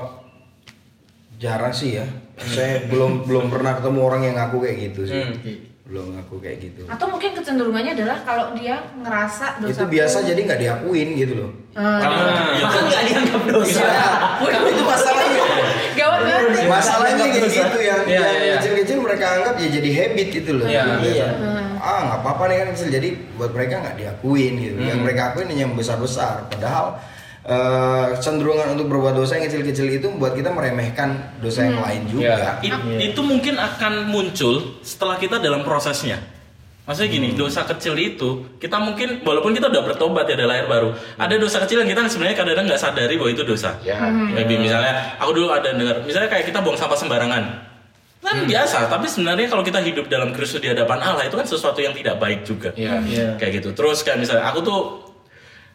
Speaker 2: jarang sih ya. Saya belum belum pernah ketemu orang yang ngaku kayak gitu sih.
Speaker 5: Hmm.
Speaker 2: Belum ngaku kayak gitu.
Speaker 4: Atau mungkin kecenderungannya adalah kalau dia ngerasa dosa
Speaker 2: Itu biasa jadi nggak diakuin gitu loh.
Speaker 3: Maka nggak dianggap dosa.
Speaker 2: Kan itu masalahnya.
Speaker 4: gawat banget. nih.
Speaker 2: Masalahnya kayak gitu yang
Speaker 5: Iya,
Speaker 2: yang
Speaker 5: iya.
Speaker 2: Mereka anggap ya jadi habit gitu loh.
Speaker 5: Iya,
Speaker 3: iya.
Speaker 2: Ah nggak apa-apa nih kan kecil jadi buat mereka nggak diakuin gitu.
Speaker 5: Hmm.
Speaker 2: Yang mereka akuin hanya yang besar-besar. Padahal eh, cenderungan untuk berbuat dosa yang kecil-kecil itu membuat kita meremehkan dosa yang lain juga.
Speaker 1: It- itu mungkin akan muncul setelah kita dalam prosesnya. Maksudnya gini, dosa kecil itu kita mungkin walaupun kita udah bertobat ya, udah lahir baru, ada dosa kecil yang kita sebenarnya kadang-kadang nggak sadari bahwa itu dosa.
Speaker 5: Ya.
Speaker 1: Maybe misalnya aku dulu ada dengar, misalnya kayak kita buang sampah sembarangan. Kan biasa, tapi sebenarnya kalau kita hidup dalam Kristus di hadapan Allah itu kan sesuatu yang tidak baik juga.
Speaker 5: Iya.
Speaker 3: Iya.
Speaker 1: Kayak gitu. Terus kayak misalnya aku tuh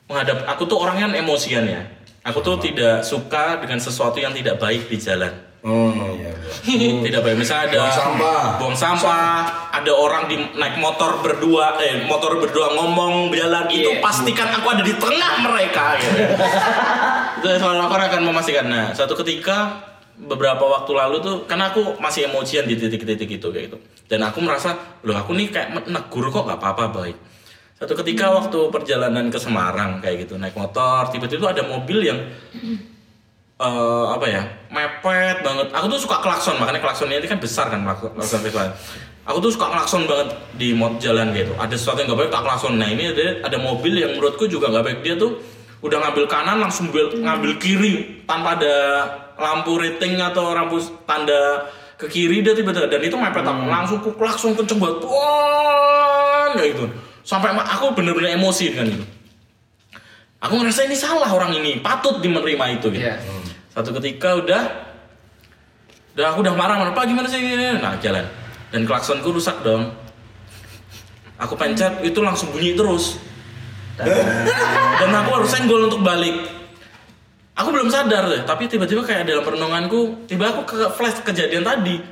Speaker 1: menghadap aku tuh orangnya emosian ya. Aku tuh tidak suka dengan sesuatu yang tidak baik di jalan
Speaker 2: Oh iya.
Speaker 1: tidak baik misalnya ada
Speaker 2: Buang sampah.
Speaker 1: buang sampah ada orang di naik motor berdua eh motor berdua ngomong jalan itu
Speaker 5: Iya.
Speaker 1: pastikan aku ada di tengah mereka gitu itu selalu aku akan memastikan nah suatu ketika beberapa waktu lalu tuh karena aku masih emosian di titik-titik itu kayak gitu. Dan aku merasa loh aku nih kayak menegur kok nggak apa-apa baik satu ketika waktu perjalanan ke Semarang kayak gitu naik motor tiba-tiba ada mobil yang eh, apa ya mepet banget. Aku tuh suka klakson makanya klaksonnya ini kan besar kan klakson Vespa aku tuh suka klakson banget di mod jalan gitu. Ada sesuatu yang gak baik tak klakson. Nah ini ada ada mobil yang menurutku juga gak baik. Dia tuh udah ngambil kanan langsung bil- ngambil kiri tanpa ada lampu rating atau lampu tanda ke kiri dia tiba-tiba. Dan itu mepet aku langsung ku klakson kenceng banget. Wah, kayak gitu. Sampai aku bener-bener emosi dengan itu. Aku ngerasa ini salah orang ini patut menerima itu gitu.
Speaker 5: Iya.
Speaker 1: satu ketika udah udah aku udah marah marah pak gimana sih ini nah jalan. Dan klaksonku rusak dong. Aku pencet itu langsung bunyi terus dan aku harus senggol untuk balik. Aku belum sadar deh tapi tiba-tiba kayak dalam perenunganku tiba aku ke flash kejadian tadi.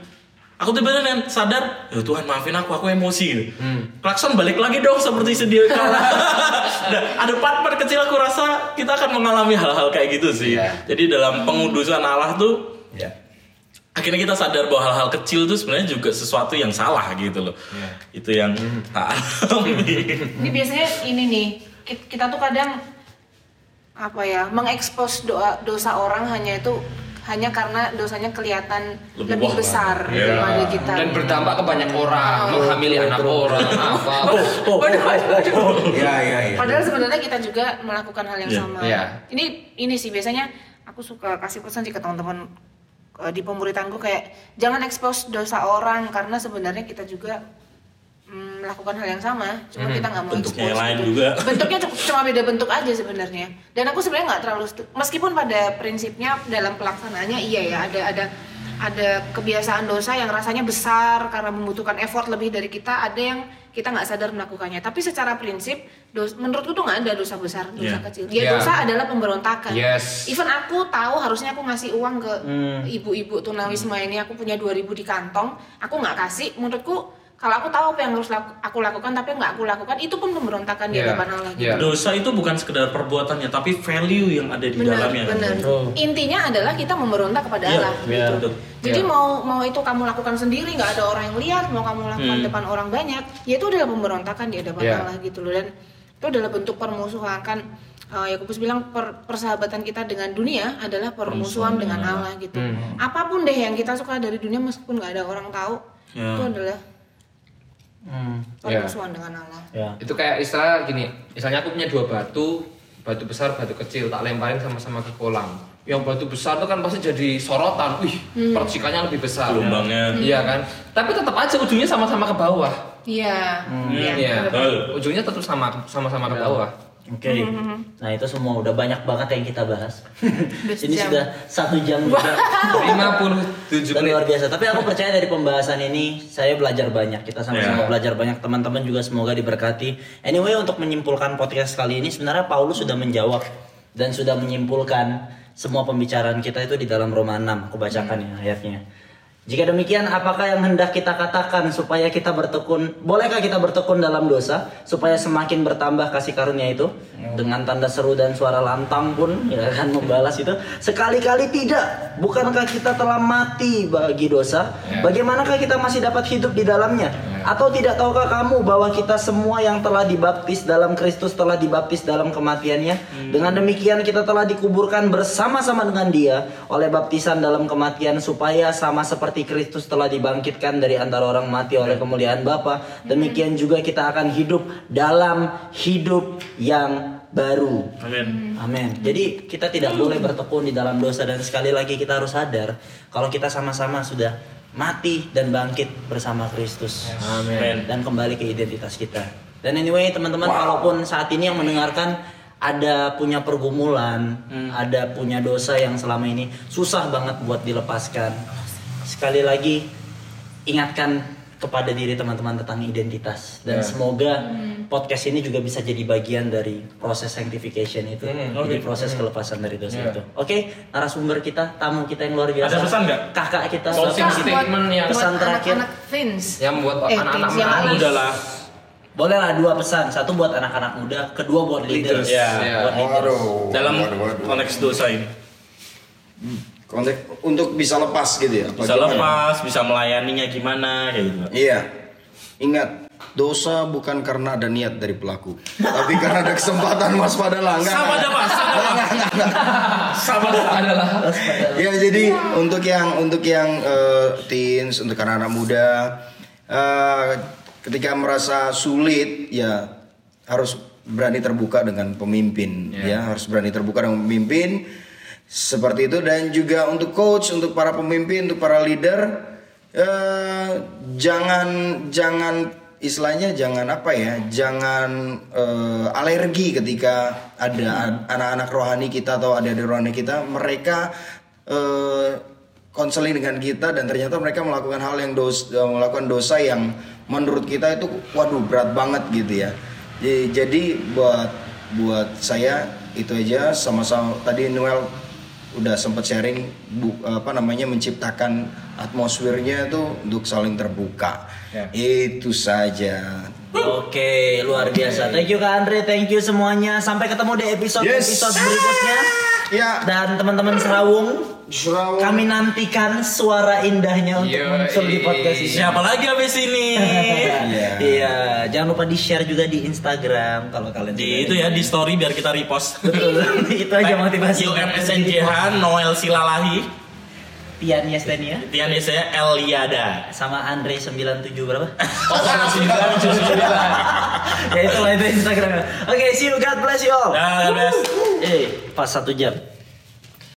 Speaker 1: Aku tiba-tiba sadar ya Tuhan maafin aku aku emosi. Gitu. klakson balik lagi dong seperti sedia kala. Nah, ada part-part kecil aku rasa kita akan mengalami hal-hal kayak gitu sih.
Speaker 5: Iya.
Speaker 1: jadi dalam pengudusan Allah tuh
Speaker 5: Ya.
Speaker 1: akhirnya kita sadar bahwa hal-hal kecil tuh sebenarnya juga sesuatu yang salah gitu loh. Itu yang tak alami.
Speaker 4: Ini biasanya ini nih, kita tuh kadang apa ya, mengekspos doa dosa orang hanya itu hanya karena dosanya kelihatan
Speaker 1: Lebih
Speaker 4: lebih, besar
Speaker 1: banget.
Speaker 4: daripada kita.
Speaker 5: Dan berdampak ke banyak orang, menghamili anak orang, apa.
Speaker 2: Iya iya iya.
Speaker 4: Padahal sebenarnya kita juga melakukan hal yang
Speaker 1: Iya.
Speaker 4: sama.
Speaker 5: Iya.
Speaker 4: Ini ini sih biasanya aku suka kasih pesan sih ke teman-teman eh, di pemuritanku kayak jangan expose dosa orang karena sebenarnya kita juga melakukan hal yang sama, cuma kita nggak mau
Speaker 1: Bentuknya
Speaker 4: expose
Speaker 1: yang lain
Speaker 4: gitu.
Speaker 1: juga.
Speaker 4: Bentuknya cu- cuma beda bentuk aja sebenarnya. Dan aku sebenarnya nggak terlalu meskipun pada prinsipnya dalam pelaksanaannya iya ya ada ada ada kebiasaan dosa yang rasanya besar karena membutuhkan effort lebih dari kita, ada yang kita nggak sadar melakukannya. Tapi secara prinsip, dos, menurutku tuh nggak ada dosa besar, dosa
Speaker 1: Iya.
Speaker 4: kecil. Ya
Speaker 5: Iya.
Speaker 4: dosa adalah pemberontakan.
Speaker 5: Yes.
Speaker 4: Even aku tahu harusnya aku ngasih uang ke ibu-ibu tunawisma ini, aku punya 2000 di kantong, aku nggak kasih. Menurutku kalau aku tahu apa yang harus laku- aku lakukan tapi nggak aku lakukan, itu pun pemberontakan di
Speaker 5: Iya.
Speaker 4: hadapan Allah. gitu.
Speaker 5: Iya.
Speaker 1: dosa itu bukan sekedar perbuatannya tapi value yang ada di
Speaker 4: benar
Speaker 1: dalamnya kan?
Speaker 4: benar intinya adalah kita memberontak kepada
Speaker 1: Iya,
Speaker 4: Allah
Speaker 1: iya,
Speaker 4: gitu.
Speaker 1: betul.
Speaker 4: jadi
Speaker 5: Iya.
Speaker 4: mau mau itu kamu lakukan sendiri nggak ada orang yang lihat mau kamu lakukan
Speaker 1: Hmm.
Speaker 4: depan orang banyak ya itu adalah pemberontakan di hadapan
Speaker 5: Iya.
Speaker 4: Allah gitu loh dan itu adalah bentuk permusuhan kan uh, Yakobus bilang per- persahabatan kita dengan dunia adalah permusuhan dengan Allah gitu
Speaker 5: Hmm.
Speaker 4: apa pun deh yang kita suka dari dunia meskipun nggak ada orang tahu
Speaker 1: Ya.
Speaker 4: itu adalah
Speaker 3: Hmm,
Speaker 5: Iya.
Speaker 4: permusuhan dengan Allah
Speaker 3: ya.
Speaker 5: Itu kayak istilah gini, misalnya aku punya dua batu, batu besar, batu kecil, tak lemparin sama-sama ke kolam. Yang batu besar itu kan pasti jadi sorotan, wih, percikannya lebih besar.
Speaker 1: Gelombangnya.
Speaker 5: Iya kan? Tapi tetap aja ujungnya sama-sama ke bawah.
Speaker 4: iya iya
Speaker 5: Iya.
Speaker 1: Betul.
Speaker 5: Ujungnya tetap sama sama-sama ke bawah.
Speaker 3: Oke. Nah itu semua udah banyak banget yang kita bahas. Ini
Speaker 4: jam.
Speaker 3: sudah satu jam juga.
Speaker 5: 57
Speaker 3: Dan
Speaker 5: menit.
Speaker 3: luar biasa. Tapi aku percaya dari pembahasan ini saya belajar banyak. Kita sama-sama
Speaker 1: Ya.
Speaker 3: belajar banyak. Teman-teman juga semoga diberkati. Anyway untuk menyimpulkan podcast kali ini sebenarnya Paulus sudah menjawab dan sudah menyimpulkan semua pembicaraan kita itu di dalam Roma 6. Aku bacakan ya ayatnya. Jika demikian, apakah yang hendak kita katakan supaya kita bertekun? Bolehkah kita bertekun dalam dosa supaya semakin bertambah kasih karunia itu? Dengan tanda seru dan suara lantang pun ya kan membalas itu. Sekali-kali tidak. Bukankah kita telah mati bagi dosa? Bagaimanakah kita masih dapat hidup di dalamnya? Atau tidak tahukah kamu bahwa kita semua yang telah dibaptis dalam Kristus telah dibaptis dalam kematiannya? Dengan demikian kita telah dikuburkan bersama-sama dengan Dia oleh baptisan dalam kematian supaya sama seperti Kristus telah dibangkitkan dari antara orang mati oleh kemuliaan Bapa, demikian juga kita akan hidup dalam hidup yang baru.
Speaker 1: Amin.
Speaker 3: Amin. Jadi kita tidak boleh bertekun di dalam dosa dan sekali lagi kita harus sadar kalau kita sama-sama sudah mati dan bangkit bersama Kristus.
Speaker 1: Amin.
Speaker 3: Dan kembali ke identitas kita. Dan anyway teman-teman walaupun saat ini yang mendengarkan ada punya pergumulan, ada punya dosa yang selama ini susah banget buat dilepaskan. Sekali lagi ingatkan kepada diri teman-teman tentang identitas dan semoga podcast ini juga bisa jadi bagian dari proses sanctification itu, jadi proses kelepasan dari dosa itu. Oke, narasumber kita, tamu kita yang luar biasa.
Speaker 1: Ada pesan nggak?
Speaker 3: Kakak kita.
Speaker 5: Closing statement yang
Speaker 3: Pesan
Speaker 4: buat
Speaker 3: terakhir.
Speaker 4: anak-anak Vince
Speaker 5: yang buat
Speaker 4: Eh,
Speaker 5: anak-anak
Speaker 4: yang
Speaker 5: muda.
Speaker 1: lah.
Speaker 3: Boleh lah dua pesan, satu buat anak-anak muda, kedua buat leaders.
Speaker 1: Ya.
Speaker 5: Ya.
Speaker 3: Buat leaders.
Speaker 2: Waduh.
Speaker 1: Dalam konteks dosa ini.
Speaker 2: Konteks untuk bisa lepas gitu ya.
Speaker 1: Bisa
Speaker 2: gimana?
Speaker 1: lepas, bisa melayaninya gimana kayak gitu.
Speaker 2: Iya. Ingat, dosa bukan karena ada niat dari pelaku, tapi karena ada kesempatan. Enggak,
Speaker 1: Sama
Speaker 2: enggak.
Speaker 1: sama Pak. Sama dah.
Speaker 5: adalah
Speaker 2: Ya jadi untuk yang untuk yang eh, teens, untuk anak-anak muda, eh, ketika merasa sulit, ya harus berani terbuka dengan pemimpin, ya harus berani terbuka dengan pemimpin seperti itu dan juga untuk coach, untuk para pemimpin, untuk para leader, eh, jangan jangan istilahnya jangan apa ya, jangan eh, alergi ketika ada ad- anak-anak rohani kita atau adik-adik rohani kita, mereka eh, konseling dengan kita dan ternyata mereka melakukan hal yang dos, eh, melakukan dosa yang menurut kita itu waduh berat banget gitu ya. Jadi, jadi buat buat saya itu aja. Sama-sama tadi Noel udah sempat sharing bu, apa namanya menciptakan atmosfernya itu untuk saling terbuka. Itu saja.
Speaker 3: Oke, luar biasa. Thank you Kak Andre, thank you semuanya. Sampai ketemu di episode-episode berikutnya.
Speaker 2: Ya,
Speaker 3: Dan teman-teman Serawung, Kami nantikan suara indahnya untuk
Speaker 5: Yoi.
Speaker 3: muncul di podcast ini.
Speaker 1: Siapa lagi habis ini?
Speaker 2: Iya.
Speaker 3: Iya, jangan lupa di-share juga di Instagram kalau kalian
Speaker 1: Di itu ya di story biar kita repost.
Speaker 3: Betul. itu aja motivasi.
Speaker 1: UMSNJH Noel Silalahi
Speaker 3: Tian Yestenia
Speaker 1: Tian saya Eliada
Speaker 3: sama Andre 97 berapa?
Speaker 1: Oh
Speaker 3: ya itulah itu Instagramnya. Oke, see you. God bless you all.
Speaker 1: Dah, God bless.
Speaker 3: Eh, pas satu jam.